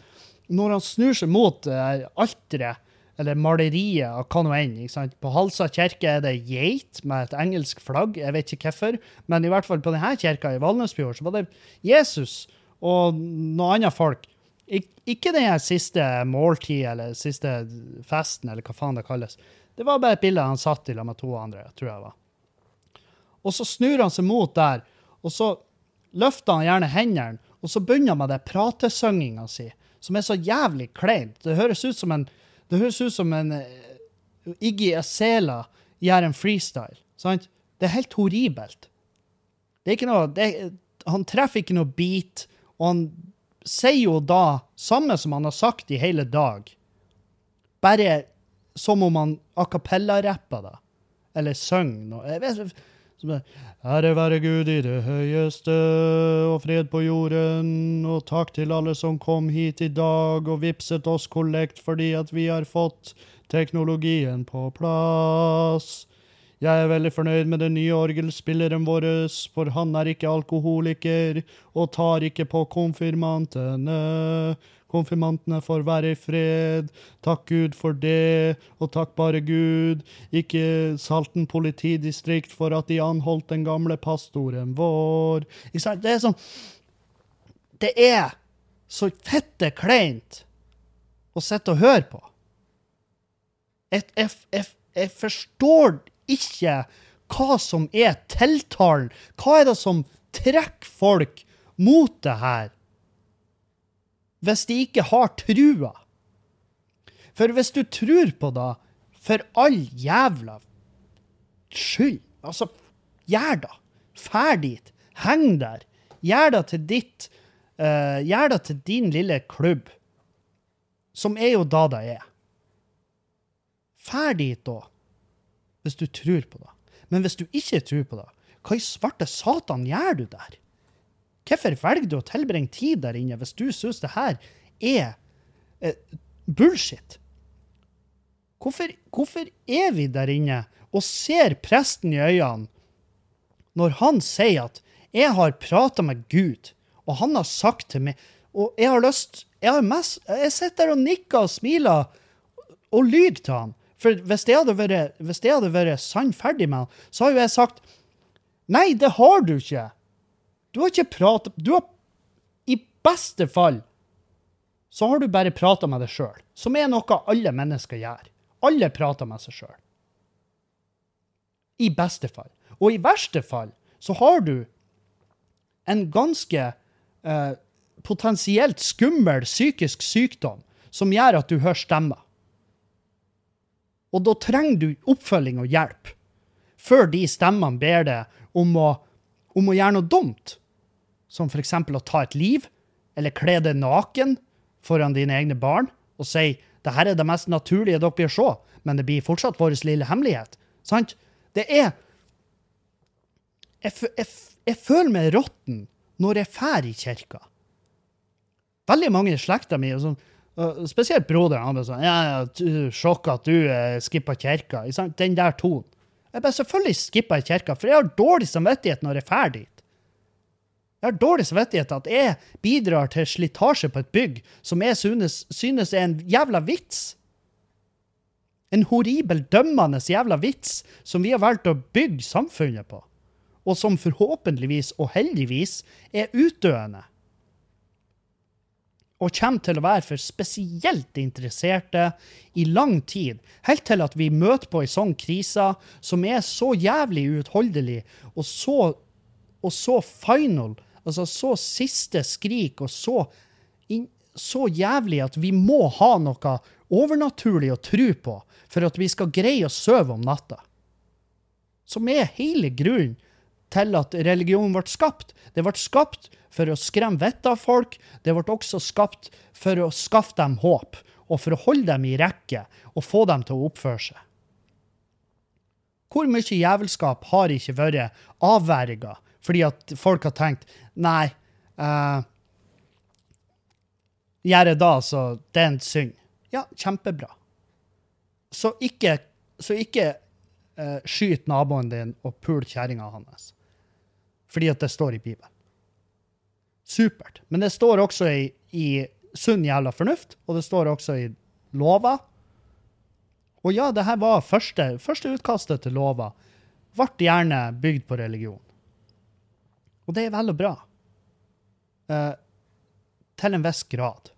når han snur seg mot uh, alteret, eller maleriet av hva nå enn? På Halsa kirke er det geit med et engelsk flagg, jeg vet ikke hvorfor, men i hvert fall på denne kirka i Valnesfjord så var det Jesus og noen andre folk. Ik ikke den siste måltid eller siste festen, eller hva faen det kalles. Det var bare et bilde han satt i sammen med to andre, tror jeg det var. Og så snur han seg mot der, og så løfter han gjerne hendene, og så begynner han med det pratesynginga si, som er så jævlig kleint. Det høres ut som en, det høres ut som en eh, Iggy Azela gjør en freestyle. Sant? Det er helt horribelt. Det er ikke noe, det, han treffer ikke noe beat, og han sier jo da samme som han har sagt i hele dag. Bare som om han a cappella-rapper det. Eller synger noe. Jeg vet, som er, Ære være Gud i det høyeste, og fred på jorden, og takk til alle som kom hit i dag og vipset oss kollekt fordi at vi har fått teknologien på plass. Jeg er veldig fornøyd med den nye orgelspilleren vår, for han er ikke alkoholiker og tar ikke på konfirmantene. Konfirmantene får være i fred. Takk Gud for det, og takk bare Gud. Ikke Salten politidistrikt for at de anholdt den gamle pastoren vår. Ikke sant? Det er sånn Det er så fette kleint å sitte og høre på. Jeg, forstår ikke hva som er tiltalen. Hva er det som trekker folk mot det her? Hvis de ikke har trua. For hvis du tror på det, for all jævla skyld, altså, gjør det. Fær dit. Heng der. Gjør det til ditt uh, Gjør det til din lille klubb. Som er jo da det er. Fær dit, da. Hvis du tror på det. Men hvis du ikke tror på det, hva i svarte satan gjør du der? Hvorfor velger du å tilbringe tid der inne hvis du syns det her er eh, bullshit? Hvorfor, hvorfor er vi der inne og ser presten i øynene når han sier at 'jeg har prata med Gud', og han har sagt til meg Og jeg har lyst Jeg, jeg sitter der og nikker og smiler og lyver til han. For hvis det hadde vært, hvis det hadde vært sannferdig med han, så har jo jeg sagt Nei, det har du ikke. Du har ikke prata Du har I beste fall så har du bare prata med deg sjøl, som er noe alle mennesker gjør. Alle prater med seg sjøl. I beste fall. Og i verste fall så har du en ganske eh, potensielt skummel psykisk sykdom som gjør at du hører stemmer. Og da trenger du oppfølging og hjelp før de stemmene ber deg om å, om å gjøre noe dumt. Som f.eks. å ta et liv, eller kle deg naken foran dine egne barn og si det her er det mest naturlige dere blir se, men det blir fortsatt vår lille hemmelighet. Sant? Det er Jeg, jeg, jeg føler meg råtten når jeg drar i kirka. Veldig mange i slekta mi, spesielt broderen, han bare sånn ja, Sjokk at du skipper skippa kirka. Den der tonen. Jeg bare selvfølgelig skipper kirka, for jeg har dårlig samvittighet når jeg drar dit. Jeg har dårlig samvittighet at jeg bidrar til slitasje på et bygg som jeg synes, synes er en jævla vits. En horribel, dømmende jævla vits som vi har valgt å bygge samfunnet på, og som forhåpentligvis og heldigvis er utdøende. Og kommer til å være for spesielt interesserte i lang tid, helt til at vi møter på ei sånn krise som er så jævlig uutholdelig og så, og så final, altså så siste skrik og så, in, så jævlig at vi må ha noe overnaturlig å tro på for at vi skal greie å sove om natta. Som er hele grunnen til at religionen ble skapt. Det ble skapt for å skremme vettet av folk. Det ble også skapt for å skaffe dem håp, og for å holde dem i rekke og få dem til å oppføre seg. Hvor mye jævelskap har ikke vært avverga fordi at folk har tenkt nei, uh, gjør jeg da, så det er en synd. Ja, kjempebra. Så ikke, så ikke uh, skyt naboen din og pul kjerringa hans. Fordi at det står i Bibelen. Supert. Men det står også i, i sunn jævla fornuft, og det står også i lova. Og ja, det her var første, første utkastet til lova. Ble gjerne bygd på religion. Og det er vel og bra. Eh, til en viss grad.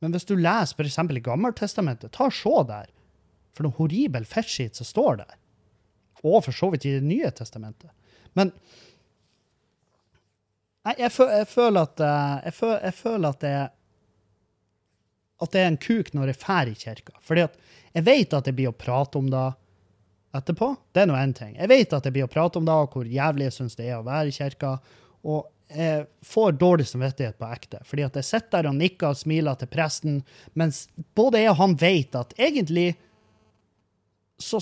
Men hvis du leser f.eks. i Gammeltestamentet, ta og se der. For noe horribel fetshit som står der. Og for så vidt i Det nye testamentet. Men Nei, jeg, fø jeg føler at eh, jeg, føler, jeg føler at det at det er en kuk når jeg drar i kirka. Fordi at jeg vet at jeg blir å prate om det etterpå. Det er nå én ting. Jeg vet at jeg blir å prate om det, og hvor jævlig jeg syns det er å være i kirka. Og jeg får dårlig samvittighet på ekte. Fordi at jeg sitter der og nikker og smiler til presten, mens både jeg og han vet at egentlig så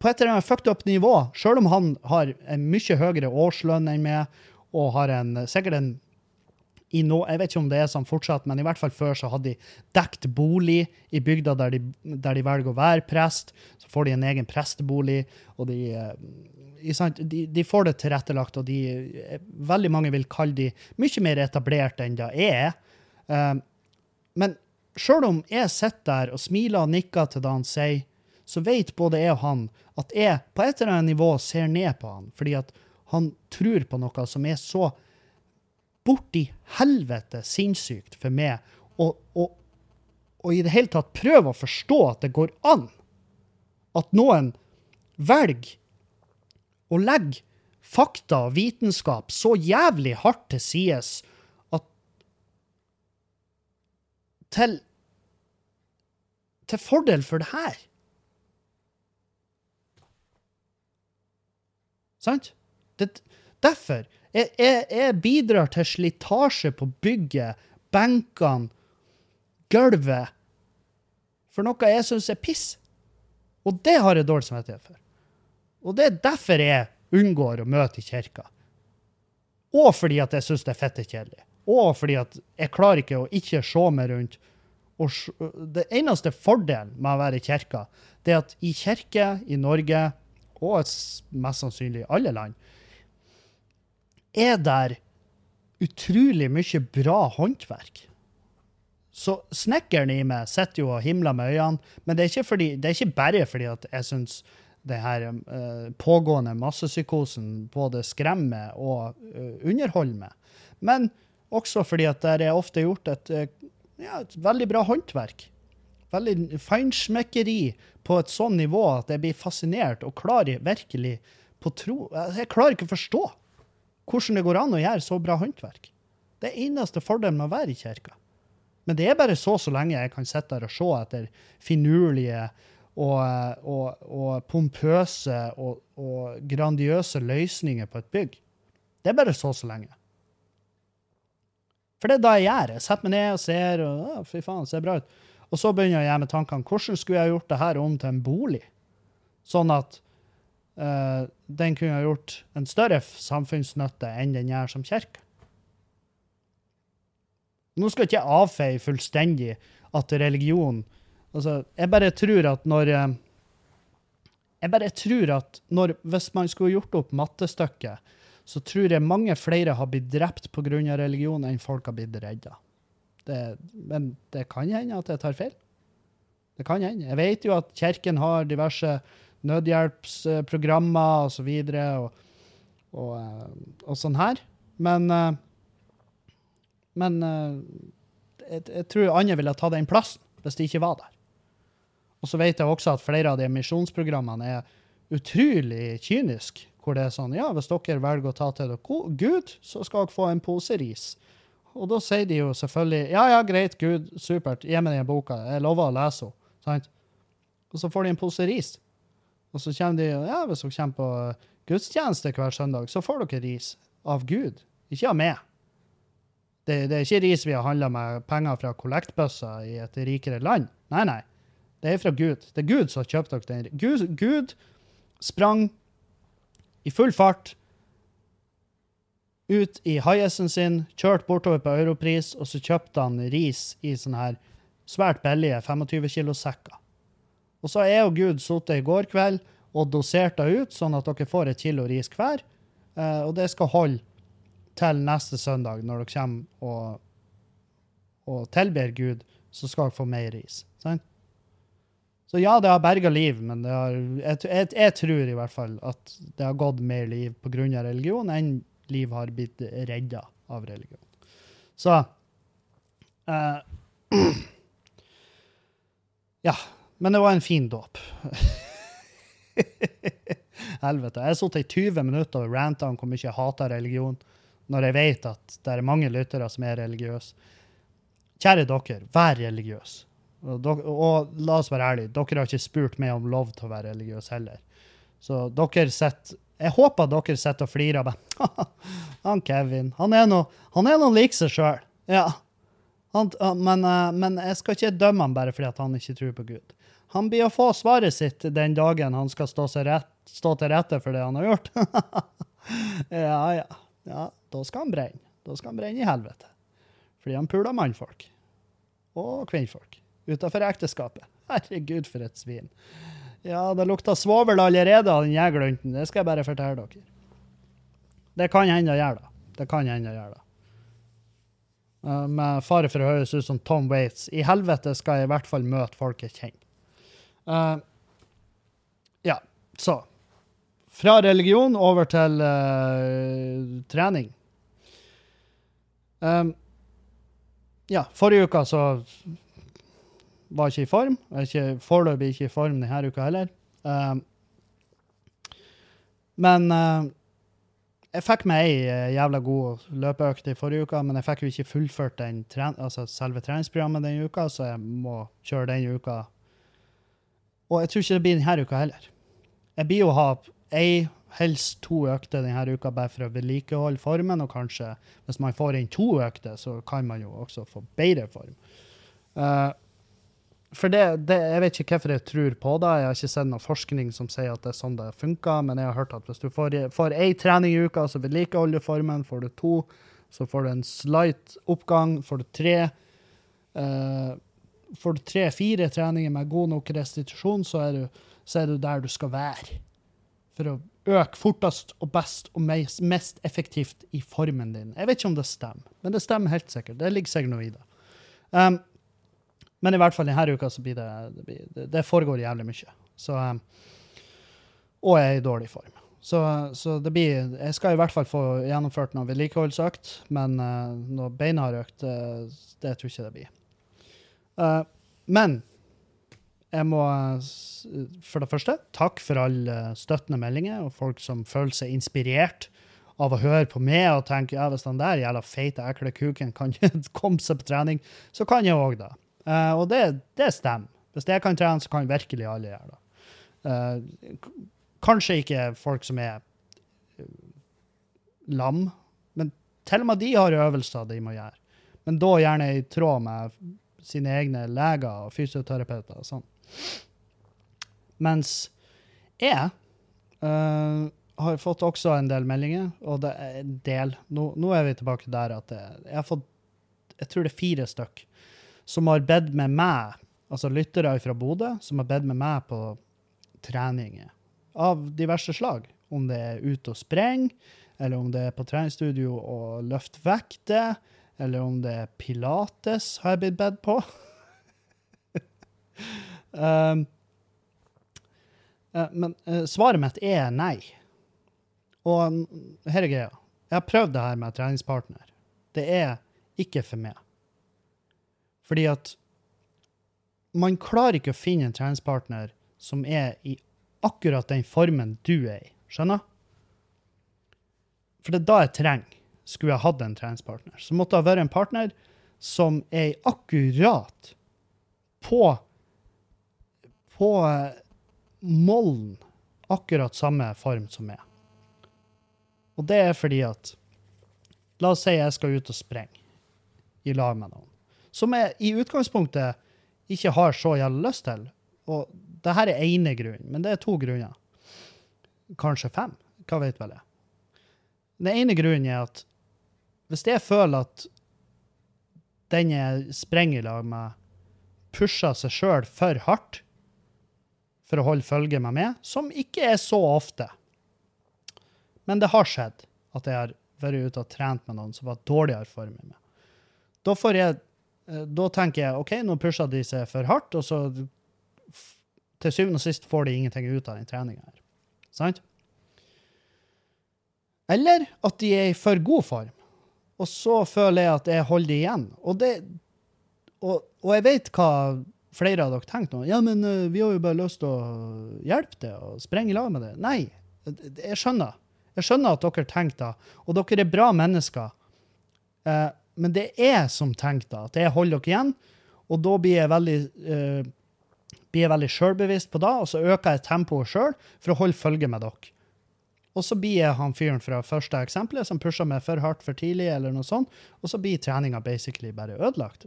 På et eller annet fucked up nivå, sjøl om han har en mye høyere årslønn enn meg, og har en, sikkert en i nå, jeg vet ikke om det er sånn fortsatt, men i hvert fall før så hadde de dekt bolig i bygda der de, der de velger å være prest. Så får de en egen prestebolig, og de, eh, de, de får det tilrettelagt, og de, eh, veldig mange vil kalle de mye mer etablert enn det er. Eh, men sjøl om jeg sitter der og smiler og nikker til det han sier, så vet både jeg og han at jeg på et eller annet nivå ser ned på han, fordi at han tror på noe som er så borti helvete sinnssykt for meg, og i det hele tatt prøve å forstå at det går an at noen velger å legge fakta og vitenskap så jævlig hardt til sides at til til fordel for det her. Sant? Derfor. Jeg, jeg, jeg bidrar til slitasje på bygget, benkene, gulvet, for noe jeg syns er piss. Og det har jeg dårlig samvittighet for. Og det er derfor jeg unngår å møte i kirka. Og fordi at jeg syns det er fette kjedelig. Og fordi at jeg klarer ikke å ikke se meg rundt. Og det eneste fordelen med å være i kirka, det er at i kirke i Norge, og mest sannsynlig i alle land, er der utrolig mye bra håndverk. Så snekkeren i meg sitter jo og himler med øynene, men det er ikke, fordi, det er ikke bare fordi at jeg syns det her uh, pågående massepsykosen både skremmer og uh, underholder meg, men også fordi at der er ofte gjort et, uh, ja, et veldig bra håndverk. Veldig feinschmeckeri på et sånn nivå at jeg blir fascinert og klarer virkelig på tro Jeg klarer ikke å forstå hvordan det går an å gjøre så bra håndverk. Det er eneste fordelen med å være i kirka. Men det er bare så så lenge jeg kan sitte der og se etter finurlige og, og, og pompøse og, og grandiøse løsninger på et bygg. Det er bare så så lenge. For det er da jeg gjør. Jeg setter meg ned og ser, og «Å, fy faen, ser bra ut. Og så begynner jeg med tankene hvordan skulle jeg gjort det her om til en bolig? Sånn at eh, den kunne ha gjort en større samfunnsnytte enn den gjør som kirke. Nå skal ikke jeg avfeie fullstendig at religion Altså, jeg bare tror at når eh, Jeg bare tror at når, hvis man skulle gjort opp mattestykket, så tror jeg mange flere har blitt drept pga. religion enn folk har blitt redda. Men det kan hende at jeg tar feil. Det kan hende. Jeg vet jo at kirken har diverse nødhjelpsprogrammer og så videre, og, og, eh, og sånn her. Men eh, Men eh, jeg, jeg tror andre ville ta den plassen hvis de ikke var der. Og så vet jeg også at flere av de misjonsprogrammene er utrolig kyniske. Hvor det er sånn Ja, hvis dere velger å ta til dere Gud, så skal dere få en pose ris. Og da sier de jo selvfølgelig Ja, ja, greit, Gud, supert, gi meg den boka. Jeg lover å lese henne. Og så får de en pose ris. Og så kommer de Ja, hvis dere kommer på gudstjeneste hver søndag, så får dere ris. Av Gud, ikke av meg. Det, det er ikke ris vi har handla med penger fra kollektbøsser i et rikere land. Nei, nei. Det er fra Gud. Det er Gud som har kjøpt dere den. Gud, Gud sprang i full fart ut i highesen sin, kjørte bortover på Europris, og så kjøpte han ris i sånne her svært billige 25 kilo sekker. Og så er jo Gud sittet i går kveld og dosert det ut, sånn at dere får et kilo ris hver. Eh, og det skal holde til neste søndag, når dere kommer og, og tilber Gud, så skal dere få mer ris. Sant? Så ja, det har berga liv, men har, jeg, jeg, jeg tror i hvert fall at det har gått mer liv pga. religion enn liv har blitt redda av religion. Så eh, Ja. Men det var en fin dåp. Helvete. Jeg har sittet i 20 minutter og ranta om hvor mye jeg hater religion, når jeg vet at det er mange lyttere som er religiøse. Kjære dere, vær religiøs. Og, dok- og la oss være ærlige, dere har ikke spurt meg om lov til å være religiøs heller. Så dere sitter Jeg håper dere sitter og flirer av meg. han Kevin, han er noe, han er noe lik seg sjøl. Ja. Han, men, eh, men jeg skal ikke dømme han bare fordi han ikke tror på Gud. Han blir å få svaret sitt den dagen han skal stå, rett, stå til rette for det han har gjort. ja, ja. ja. Da skal han brenne. Da skal han brenne i helvete. Fordi han puler mannfolk. Og kvinnfolk. Utafor ekteskapet. Herregud, for et svin. Ja, det lukter svovel allerede av den jægerlunten. Det skal jeg bare fortelle dere. Det kan hende å gjøre det. Det kan hende det. Eh, med fare for å høres ut som Tom Waits. I helvete skal jeg i hvert fall møte folk jeg kjenner. Eh, ja, så Fra religion over til uh, trening. Um, ja, forrige uka så var jeg ikke i form. Ikke, foreløpig ikke i form denne uka heller. Um, men uh, jeg fikk meg ei jævla god løpeøkt i forrige uke, men jeg fikk jo ikke fullført den altså selve treningsprogrammet denne uka, så jeg må kjøre denne uka. Og jeg tror ikke det blir denne uka heller. Jeg blir jo ha ei, helst to økter denne uka bare for å vedlikeholde formen, og kanskje hvis man får inn to økter, så kan man jo også få bedre form. Uh, for det, det, Jeg vet ikke hvorfor jeg tror på det. Jeg har ikke sett noe forskning som sier at det er sånn det funker, men jeg har hørt at hvis du får, får trening i uka, så vedlikeholder du formen. Får du to, så får du en slight oppgang. Får du tre eh, Får du tre-fire treninger med god nok restitusjon, så er, du, så er du der du skal være. For å øke fortest og best og mest, effektivt i formen din. Jeg vet ikke om det stemmer, men det stemmer helt sikkert. Det ligger sikkert noe i det. Um, men i hvert fall denne uka så blir det Det, blir, det, foregår jævlig mye. Så, um, og jeg er i dårlig form. Så, så det blir Jeg skal i hvert fall få gjennomført noe vedlikeholdsøkt, men uh, noe har økt, uh, det tror jeg ikke det blir. Uh, men jeg må uh, for det første takk for alle støttende meldinger og folk som føler seg inspirert av å høre på meg og tenke ja, hvis den der jævla feite, ekle kuken kan komme seg på trening, så kan jeg òg det. Eh, og det, det stemmer. Hvis jeg kan trene, så kan virkelig alle gjøre det. Eh, kanskje ikke folk som er eh, lam, men til og med de har øvelser de må gjøre. Men da gjerne i tråd med sine egne leger og fysioterapeuter og sånn. Mens jeg uh, har fått også en del meldinger, og det er en del. Nå, nå er vi tilbake der at jeg, jeg har fått jeg tror det er fire stykk som har bedt med meg, altså lyttere fra Bodø, som har bedt med meg på treninger av diverse slag. Om det er ute og sprenge, eller om det er på treningsstudio og løfte vekter, eller om det er pilates, har jeg blitt bedt på. um, men eh, svaret mitt er nei. Og her er greia. Jeg har prøvd det her med treningspartner. Det er ikke for meg. Fordi at man klarer ikke å finne en treningspartner som er i akkurat den formen du er i. Skjønner? For det er da jeg trenger, skulle jeg hatt en treningspartner. Så måtte det ha vært en partner som er akkurat på på eh, mollen akkurat samme form som meg. Og det er fordi at La oss si jeg skal ut og sprenge i lag med noen. Som jeg i utgangspunktet ikke har så jævlig lyst til. Og det her er ene grunnen, men det er to grunner. Kanskje fem. Hva vet vel jeg. Den ene grunnen er at hvis jeg føler at den jeg sprenger i lag med, pusher seg sjøl for hardt for å holde følge med meg, som ikke er så ofte Men det har skjedd at jeg har vært ute og trent med noen som var dårligere form enn meg. Da, jeg, eh, da tenker jeg OK, nå pusher de seg for hardt, og så til syvende og sist får de ingenting ut av den treninga her. Sant? Eller at de er i for god form, og så føler jeg at jeg holder de igjen. Og, det, og, og jeg vet hva flere av dere tenker nå. Ja, men eh, vi har jo bare lyst til å hjelpe det og sprenge i lag med det. Nei, jeg skjønner. Jeg skjønner at dere tenker det, og dere er bra mennesker. Eh, men det er jeg som tenker det, at jeg holder dere igjen, og da blir jeg veldig eh, blir jeg veldig sjølbevisst på det, og så øker jeg tempoet sjøl for å holde følge med dere. Og så blir jeg han fyren fra første eksempelet som pusha meg for hardt for tidlig, eller noe sånt, og så blir treninga basically bare ødelagt.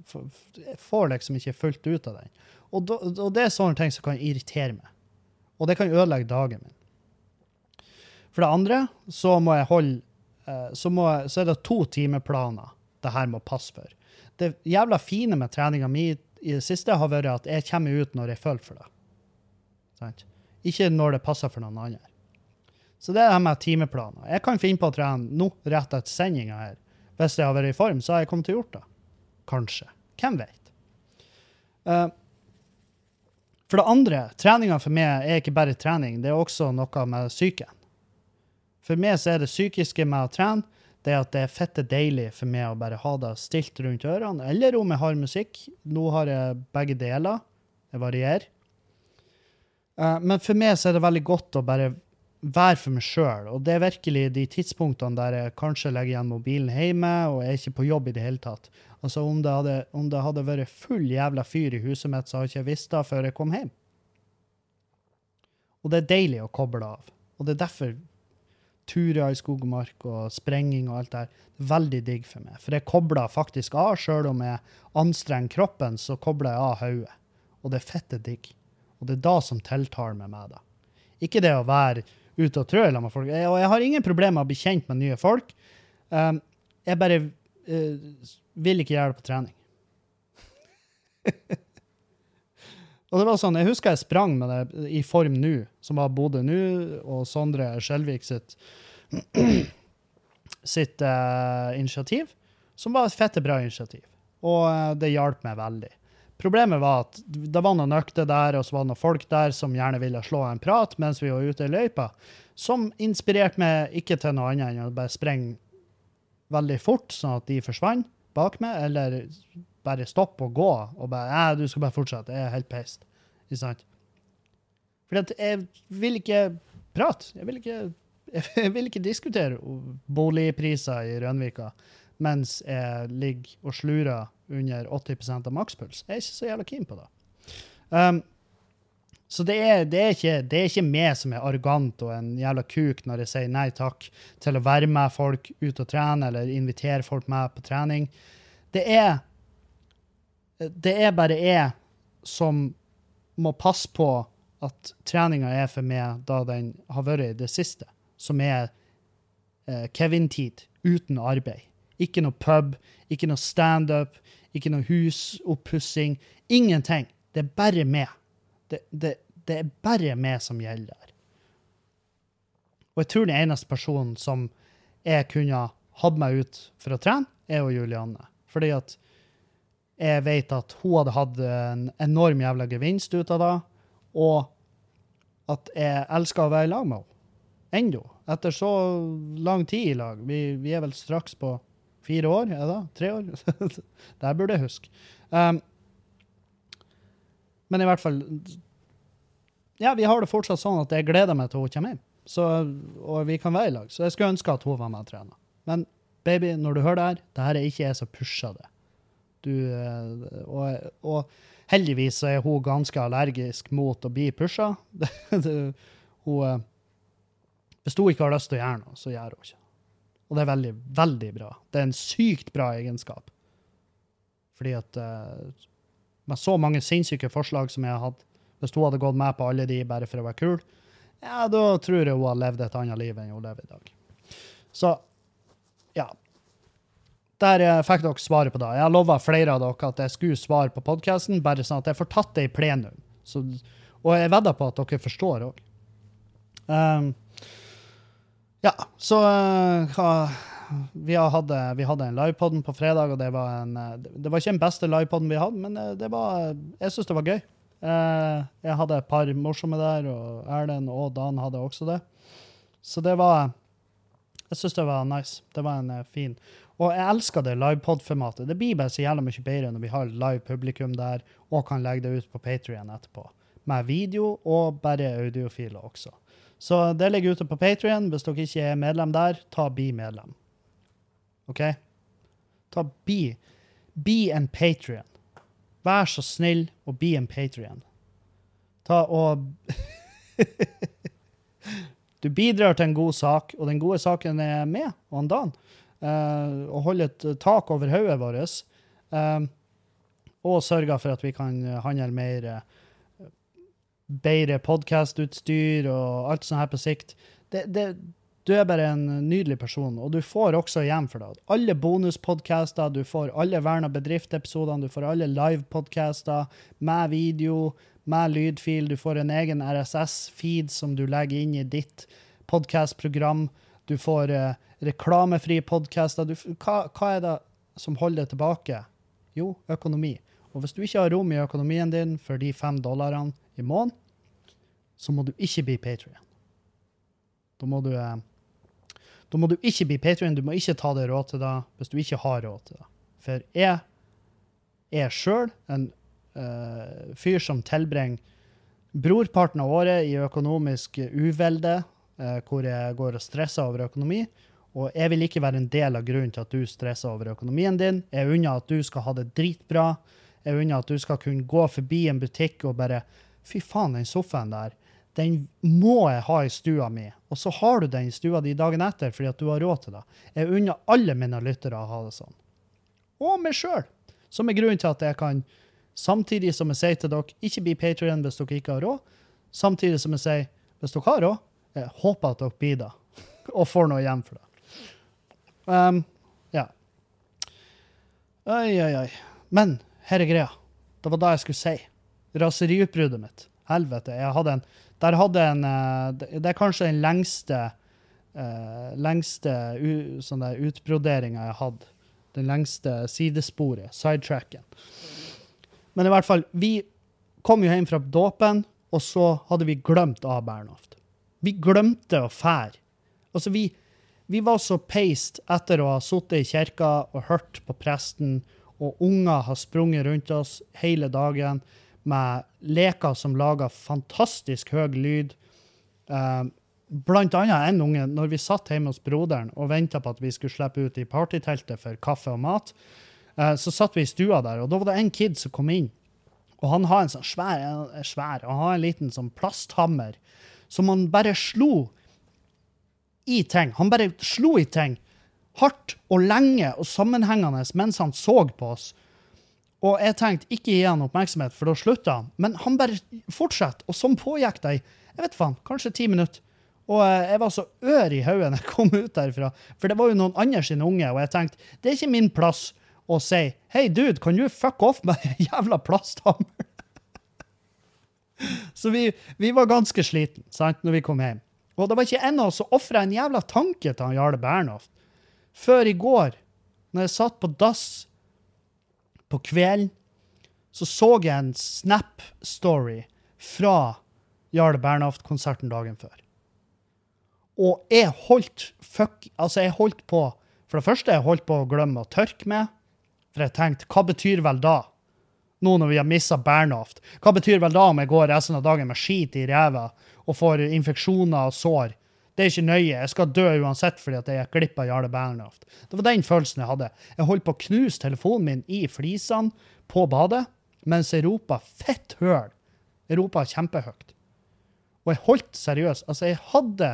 Jeg får liksom ikke fullt ut av den. Og, og det er sånne ting som kan irritere meg. Og det kan ødelegge dagen min. For det andre så må jeg holde eh, så, må jeg, så er det to timeplaner det her må passe for. Det jævla fine med treninga mi i det siste har vært at jeg kommer ut når jeg føler for det. Ikke når det passer for noen andre. Så det er det med timeplaner. Jeg kan finne på å trene nå, rett etter sendinga her. Hvis jeg har vært i form, så har jeg kommet til å gjort det. Kanskje. Hvem vet? Uh, for det andre, treninga for meg er ikke bare trening, det er også noe med psyken. For meg så er det psykiske med å trene det at det er fette deilig for meg å bare ha det stilt rundt ørene, eller om jeg har musikk. Nå har jeg begge deler. Jeg varierer. Eh, men for meg så er det veldig godt å bare være for meg sjøl. Og det er virkelig de tidspunktene der jeg kanskje legger igjen mobilen hjemme og er ikke på jobb i det hele tatt. Altså Om det hadde, om det hadde vært full jævla fyr i huset mitt, så hadde jeg ikke visst det før jeg kom hjem. Og det er deilig å koble av. Og det er derfor turer i skog og mark og sprenging og alt det her er veldig digg for meg. For jeg kobler faktisk av. Sjøl om jeg anstrenger kroppen, så kobler jeg av hodet. Og det er fette digg. Og det er da som tiltaler med meg, da. Ikke det å være ute og trø med folk. Jeg, og jeg har ingen problemer med å bli kjent med nye folk. Um, jeg bare uh, vil ikke gjøre det på trening. og det var sånn, Jeg husker jeg sprang med det i Form nå, som var Bodø nå, og Sondre Skjelvik sitt, sitt uh, initiativ, som var et fette bra initiativ. Og uh, det hjalp meg veldig. Problemet var at det var noen økter der, og så var det noen folk der som gjerne ville slå en prat mens vi var ute i løypa, som inspirerte meg ikke til noe annet enn å bare sprenge veldig fort, sånn at de forsvant bak meg, eller bare stoppe og gå og bare ja, du skal bare fortsette. Jeg er helt peist. Ikke sant? Fordi jeg vil ikke prate. Jeg vil ikke, jeg vil ikke diskutere boligpriser i Rønvika mens jeg ligger og slurer under 80% av makspuls. Jeg er ikke så jævla keen på det. Um, så det er, det, er ikke, det er, ikke, meg som er arrogant og en jævla kuk når jeg sier nei takk til å være med folk ut og trene eller invitere folk med på trening. Det er Det er bare jeg som må passe på at treninga er for meg da den har vært i det siste, som er eh, Kevin-tid uten arbeid. Ikke noe pub, ikke noe standup, ikke noe husoppussing. Ingenting. Det er bare meg. Det, det, det, er bare meg som gjelder der. Og jeg tror den eneste personen som jeg kunne hatt meg ut for å trene, er jo Julianne. Fordi at jeg vet at hun hadde hatt en enorm jævla gevinst ut av det, og at jeg elsker å være i lag med henne. Ennå. Etter så lang tid i lag. Vi, vi er vel straks på Fire år? Er det? Tre år? det burde jeg huske. Um, men i hvert fall Ja, vi har det fortsatt sånn at jeg gleder meg til hun kommer hjem. Og vi kan være i lag. Så jeg skulle ønske at hun var med og trena. Men baby, når du hører det her, det her er ikke jeg som pusher det. Du, eh, og, og, heldigvis er hun ganske allergisk mot å bli pusha. hun, eh, hvis hun ikke har lyst til å gjøre noe, så gjør hun ikke. Og det er veldig, veldig bra. Det er en sykt bra egenskap. Fordi at uh, med så mange sinnssyke forslag som jeg har hatt, hvis hun hadde gått med på alle de bare for å være kul, ja, da tror jeg hun har levd et annet liv enn hun lever i dag. Så ja. Der uh, fikk dere svaret på det. Jeg lova flere av dere at jeg skulle svare på podkasten, bare sånn at jeg får tatt det i plenum. Så, og jeg vedder på at dere forstår òg. Ja, så uh, vi, hadde, vi hadde en livepodden på fredag, og det var, en, eh, det var ikke den beste livepodden vi hadde, men eh, det var, jeg syns det var gøy. Jeg hadde et par morsomme der, og Erlend og Dan hadde også det. Så det var Jeg syns det var nice. Det var en fin Og jeg elsker det livepod-formatet. Det blir bare så jævla mye bedre når vi har live publikum der og kan legge det ut på Patrion etterpå. Med video og bare audiofiler også. Så det ligger ute på Patrion. Hvis dere ikke er medlem der, ta Bli medlem. OK? Ta bi. Be en Patrion. Vær så snill og be en Patrion. Ta og Du bidrar til en god sak, og den gode saken er med og en Dan. Uh, og holder et tak over hodet vårt. Uh, og sørger for at vi kan handle mer uh, bedre podkastutstyr og alt sånt her på sikt. Det, det, du er bare en nydelig person, og du får også igjen for det. Alle bonuspodcaster, du får alle Verna bedrift-episodene, du får alle livepodcaster med video, med lydfil, du får en egen RSS-feed som du legger inn i ditt podkastprogram. Du får uh, reklamefrie podcaster. Hva, hva, er det som holder det tilbake? Jo, økonomi. Og hvis du ikke har rom i økonomien din for de fem dollarene i måneden, så må du ikke bli Patrion. Da må du eh, Da må du ikke bli Patrion. Du må ikke ta deg råd til det hvis du ikke har råd til det. For jeg er sjøl en uh, fyr som tilbringer brorparten av året i økonomisk uvelde, uh, hvor jeg går og stresser over økonomi. Og jeg vil ikke være en del av grunnen til at du stresser over økonomien din. Jeg unner at du skal ha det dritbra. Jeg unner at du skal kunne gå forbi en butikk og bare Fy faen, den sofaen der, den må jeg ha i stua mi. Og så har du den i stua di dagen etter fordi at du har råd til det. Jeg unner alle mine lyttere å ha det sånn. Og meg sjøl. Som er grunnen til at jeg kan, samtidig som jeg sier til dere, ikke bli patrion hvis dere ikke har råd, samtidig som jeg sier hvis dere har råd, jeg håper at dere blir det, og får noe igjen for det. Um, ja. Oi, oi, oi. Men her er greia. Det var det jeg skulle si. Raseriutbruddet mitt. Helvete. Jeg hadde en Der hadde en eh, Det er kanskje den lengste uh, lengste sånn utbroderinga jeg hadde. Den lengste sidesporet. Sidetracken. Men i hvert fall, vi kom jo hjem fra dåpen, og så hadde vi glemt av Bernhoft. Vi glemte å fære. Altså, vi, vi var så peist etter å ha sittet i kirka og hørt på presten, og unger har sprunget rundt oss hele dagen med leker som lager fantastisk høy lyd. Eh, blant annet en unge, når vi satt hjemme hos broderen og venta på at vi skulle slippe ut i partyteltet for kaffe og mat, eh, så satt vi i stua der, og da var det en kid som kom inn. Og han har en sånn svær, en- svær han har en liten sånn plasthammer som han bare slo i ting. Han bare slo i ting hardt og lenge og sammenhengende mens han så på oss. Og jeg tenkte ikke gi han oppmerksomhet, for da slutta han. Men han bare fortsatte, og sånn pågikk det i jeg vet faen, kanskje ti minutter. Og eh, jeg var så ør i hodet når jeg kom ut derfra, for det var jo noen andre sine unge, og jeg tenkte det er ikke min plass å si hei, dude, kan du fuck off med en jævla plasthammer? Så vi, vi var ganske sliten sant, når vi kom hjem. Og det var ikke en av oss som ofra en jævla tanke til han Jarle Bernhoft. Før i går, når jeg satt på dass på kvelden, så så jeg en Snap-story fra Jarle Bernhoft-konserten dagen før. Og jeg holdt fuck, altså jeg holdt på For det første, jeg holdt på å glemme å tørke meg. For jeg tenkte, hva betyr vel da? Nå når vi har mista Bernhoft. Hva betyr vel da om jeg går resten av dagen med skit i ræva og får infeksjoner og sår? Det er ikke nøye. Jeg skal dø uansett fordi at jeg gikk glipp av Jarle Bernhoft. Det var den følelsen jeg hadde. Jeg holdt på å knuse telefonen min i flisene på badet mens jeg ropa fett høl. Jeg ropa kjempehøyt. Og jeg holdt seriøst. Altså, jeg hadde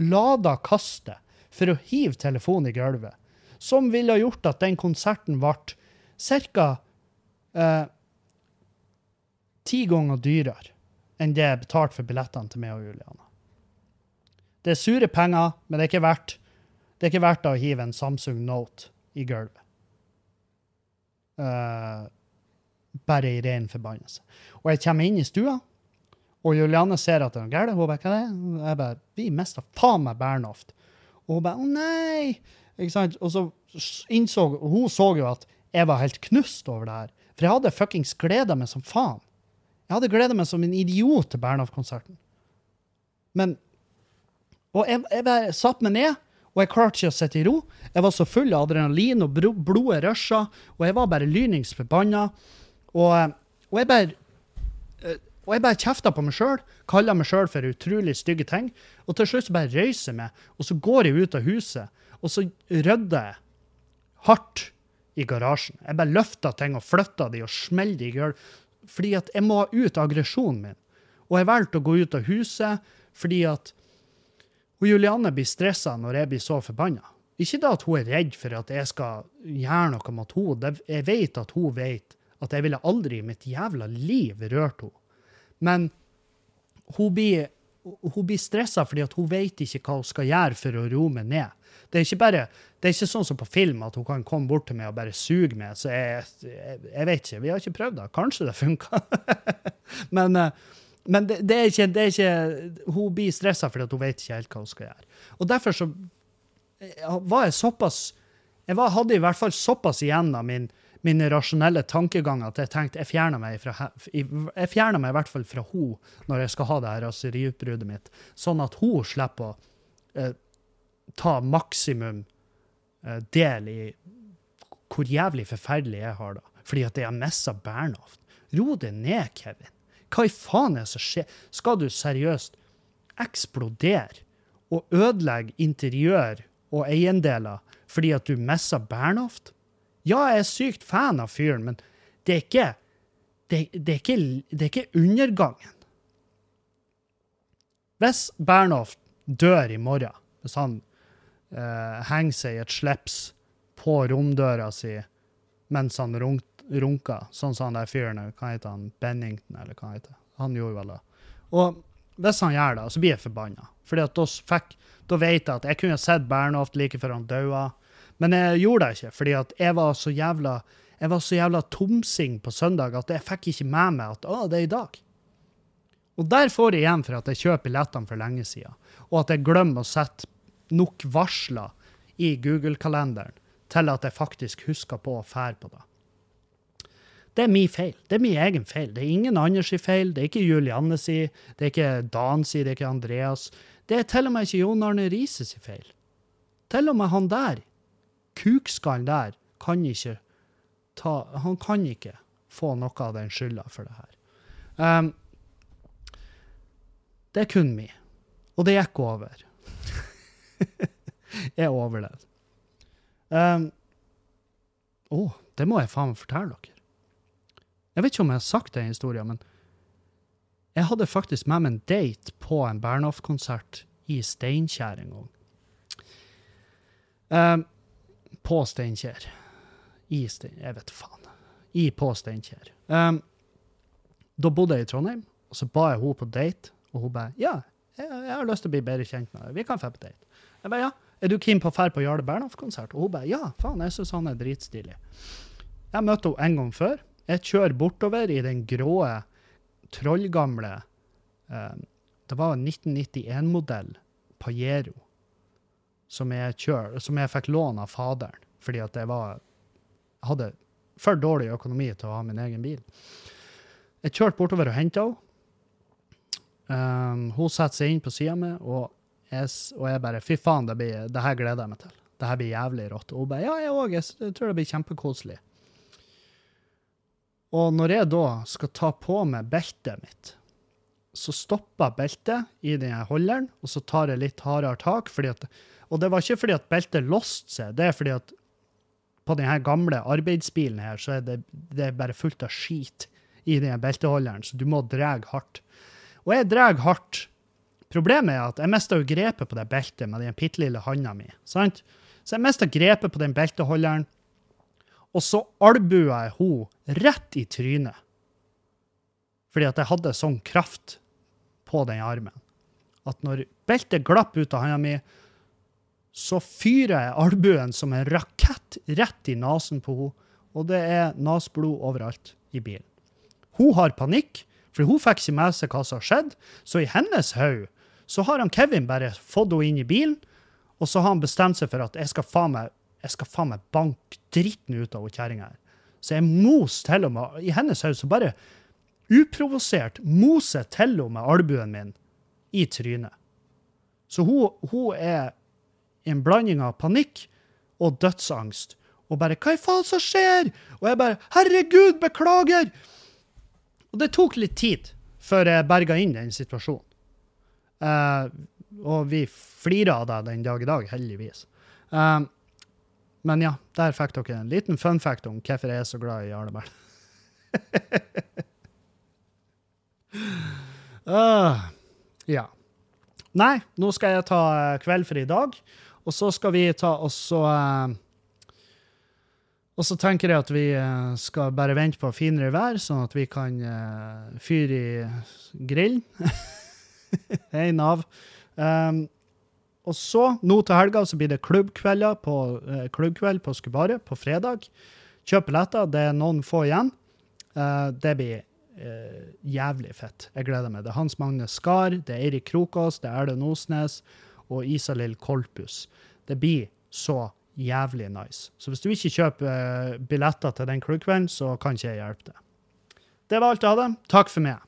lada kastet for å hive telefonen i gulvet, som ville gjort at den konserten ble ca. Eh, ti ganger dyrere enn det jeg betalte for billettene til meg og Juliana. Det er sure penger, men det er ikke verdt det er ikke verdt å hive en Samsung Note i gulvet. Uh, bare i ren forbannelse. Og jeg kommer inn i stua, og Juliane ser at det er noe galt. Hun bare, hva er det? Jeg bare, vi mista faen meg Bernhoft. Og hun bare, å nei! Ikke sant? Og så innså hun så jo at jeg var helt knust over det her. For jeg hadde fuckings gleda meg som faen. Jeg hadde gleda meg som en idiot til Bernhoft-konserten. Men Og jeg, jeg bare satte meg ned, og jeg klarte ikke å sitte i ro. Jeg var så full av adrenalin, og blodet rusha, og jeg var bare lynings forbanna. Og, og jeg bare eh, og jeg bare kjefta på meg sjøl, kalla meg sjøl for utrolig stygge ting. Og til slutt så bare røyser jeg meg, og så går jeg ut av huset, og så rydder jeg hardt i garasjen. Jeg bare løfter ting og flytter de og smeller de i gulv. Fordi at jeg må ha ut aggresjonen min. Og jeg valgte å gå ut av huset fordi at og Julianne blir stressa når jeg blir så forbanna. Ikke da at hun er redd for at jeg skal gjøre noe mot henne. Jeg vet at hun vet at jeg ville aldri i mitt jævla liv rørt henne. Men hun blir, hun blir stressa fordi hun vet ikke hva hun skal gjøre for å roe meg ned. Det er bare, det er ikke sånn som på film, at hun kan komme bort til meg og bare suge meg. Så jeg, jeg, jeg vet ikke. Vi har ikke prøvd det. Kanskje det funka. men eh, men det, det, er ikke, det er ikke Hun blir stressa fordi hun vet ikke helt hva hun skal gjøre. Og derfor så eh, var jeg såpass Jeg var, hadde i hvert fall såpass igjen av min, mine rasjonelle tankeganger at jeg tenkte jeg fjerner meg fra, jeg fjerner meg i hvert fall fra hun når jeg skal ha det her raseriutbruddet mitt, sånn at hun slipper å eh, ta maksimum eh, del i hvor jævlig forferdelig jeg har det, fordi at jeg har mista Bernhoft. Ro deg ned, Kevin. Hva i faen er det som skjer? Skal du seriøst eksplodere og ødelegge interiør og eiendeler fordi at du missa Bernhoft? Ja, jeg er sykt fan av fyren, men det er ikke det, det, er ikke, det er ikke undergangen. Hvis Bernhoft dør i morgen, hvis han eh, henger seg i et slips på romdøra si mens han runk, runker, sånn som han der fyren, hva heter han, Bennington, eller hva heter. Han gjorde vel det. Og hvis han gjør det, så blir jeg forbanna. Fordi at da, da vet jeg at jeg kunne sett Bernhoft like før han daua, men jeg gjorde det ikke, fordi at jeg var så jævla jeg var så jævla tomsing på søndag at jeg fikk ikke med meg at å, det er i dag. Og der får jeg igjen for at jeg kjøper billettene for lenge siden, og at jeg glemmer å sette nok varsler i Google-kalenderen til at jeg faktisk husker på å fære på det. Det er min feil. Det er min egen feil. Det er ingen andres feil. Det er ikke Julianne si, det er ikke Dan si, det er ikke Andreas. Det er til og med ikke Jon Arne Riise si feil. Til og med han der, kukskallen der, kan ikke ta Han kan ikke få noe av den skylda for det her. Um, det er kun mi. Og det gikk over. jeg overlevde. Um, oh, det må jeg faen fortelle dere. Jeg vet ikke om jeg har sagt den historien, men jeg hadde faktisk med meg en date på en Bernhoft-konsert i Steinkjer en gang. Um, på Steinkjer. I Stein... Jeg vet faen. I på Steinkjer. Um, da bodde jeg i Trondheim, og så ba jeg henne på date, og hun bare Ja, jeg, jeg har lyst til å bli bedre kjent med deg. Vi kan dra på date. Jeg bare ja. Er du keen på å dra på Jarle Bernhoft-konsert? Og hun bare ja, faen, jeg syns han er dritstilig. Jeg møtte henne en gang før. Jeg kjører bortover i den grå, trollgamle eh, Det var en 1991-modell Pajero som jeg, kjør, som jeg fikk låne av faderen, fordi at jeg var hadde for dårlig økonomi til å ha min egen bil. Jeg kjørte bortover og henta henne. Um, hun setter seg inn på sida mi, og, og jeg bare Fy faen, det, blir, det her gleder jeg meg til. Det her blir jævlig rått. Og hun bare Ja, jeg òg. Jeg, jeg tror det blir kjempekoselig. Og når jeg da skal ta på meg beltet mitt, så stopper beltet i den holderen, og så tar jeg litt hardere tak. At, og det var ikke fordi at beltet låste seg, det er fordi at på denne gamle arbeidsbilen her, så er det, det er bare fullt av skit i den belteholderen, så du må dra hardt. Og jeg drar hardt. Problemet er at jeg mista grepet på det beltet med den bitte lille handa mi. sant? Så jeg mista grepet på den belteholderen, og så albua jeg henne rett i trynet. Fordi at jeg hadde sånn kraft på den armen. At når beltet glapp ut av handa mi, så fyrer jeg albuen som en rakett rett i nesen på henne, og det er nesblod overalt i bilen. Hun har panikk, for hun fikk ikke med seg hva som har skjedd, så i hennes hode så har han Kevin bare fått henne inn i bilen, og så har han bestemt seg for at jeg skal faen meg, jeg skal faen meg banke dritten ut av kjerringa her. Så jeg mos til og med, i hennes hode, så bare uprovosert moser til og med albuen min i trynet. Så hun, hun er en blanding av panikk og dødsangst. Og bare 'Hva i faen som skjer?' Og jeg bare 'Herregud, beklager!' Og det tok litt tid før jeg berga inn den situasjonen. Uh, og vi flirer av det den dag i dag, heldigvis. Eh, men ja, der fikk dere en liten fun fact om hvorfor jeg er så glad i Jarle Bern. Ah, ja. Nei, nå skal jeg ta eh, kveld for i dag, og så skal vi ta og så eh, Og så tenker jeg at vi eh, skal bare vente på finere vær, sånn at vi kan fyre i grillen. Hei, av. Um, og så, nå til helga, så blir det klubbkvelder på, eh, klubbkveld på Skubaret på fredag. Kjøp billetter, det er noen få igjen. Eh, det blir eh, jævlig fett. Jeg gleder meg. Det er Hans Magne Skar, det er Eirik Krokås, det er Erlend Osnes og Isalill Kolpus. Det blir så jævlig nice. Så hvis du ikke kjøper eh, billetter til den klubbkvelden, så kan ikke jeg hjelpe deg. Det var alt jeg hadde. Takk for meg.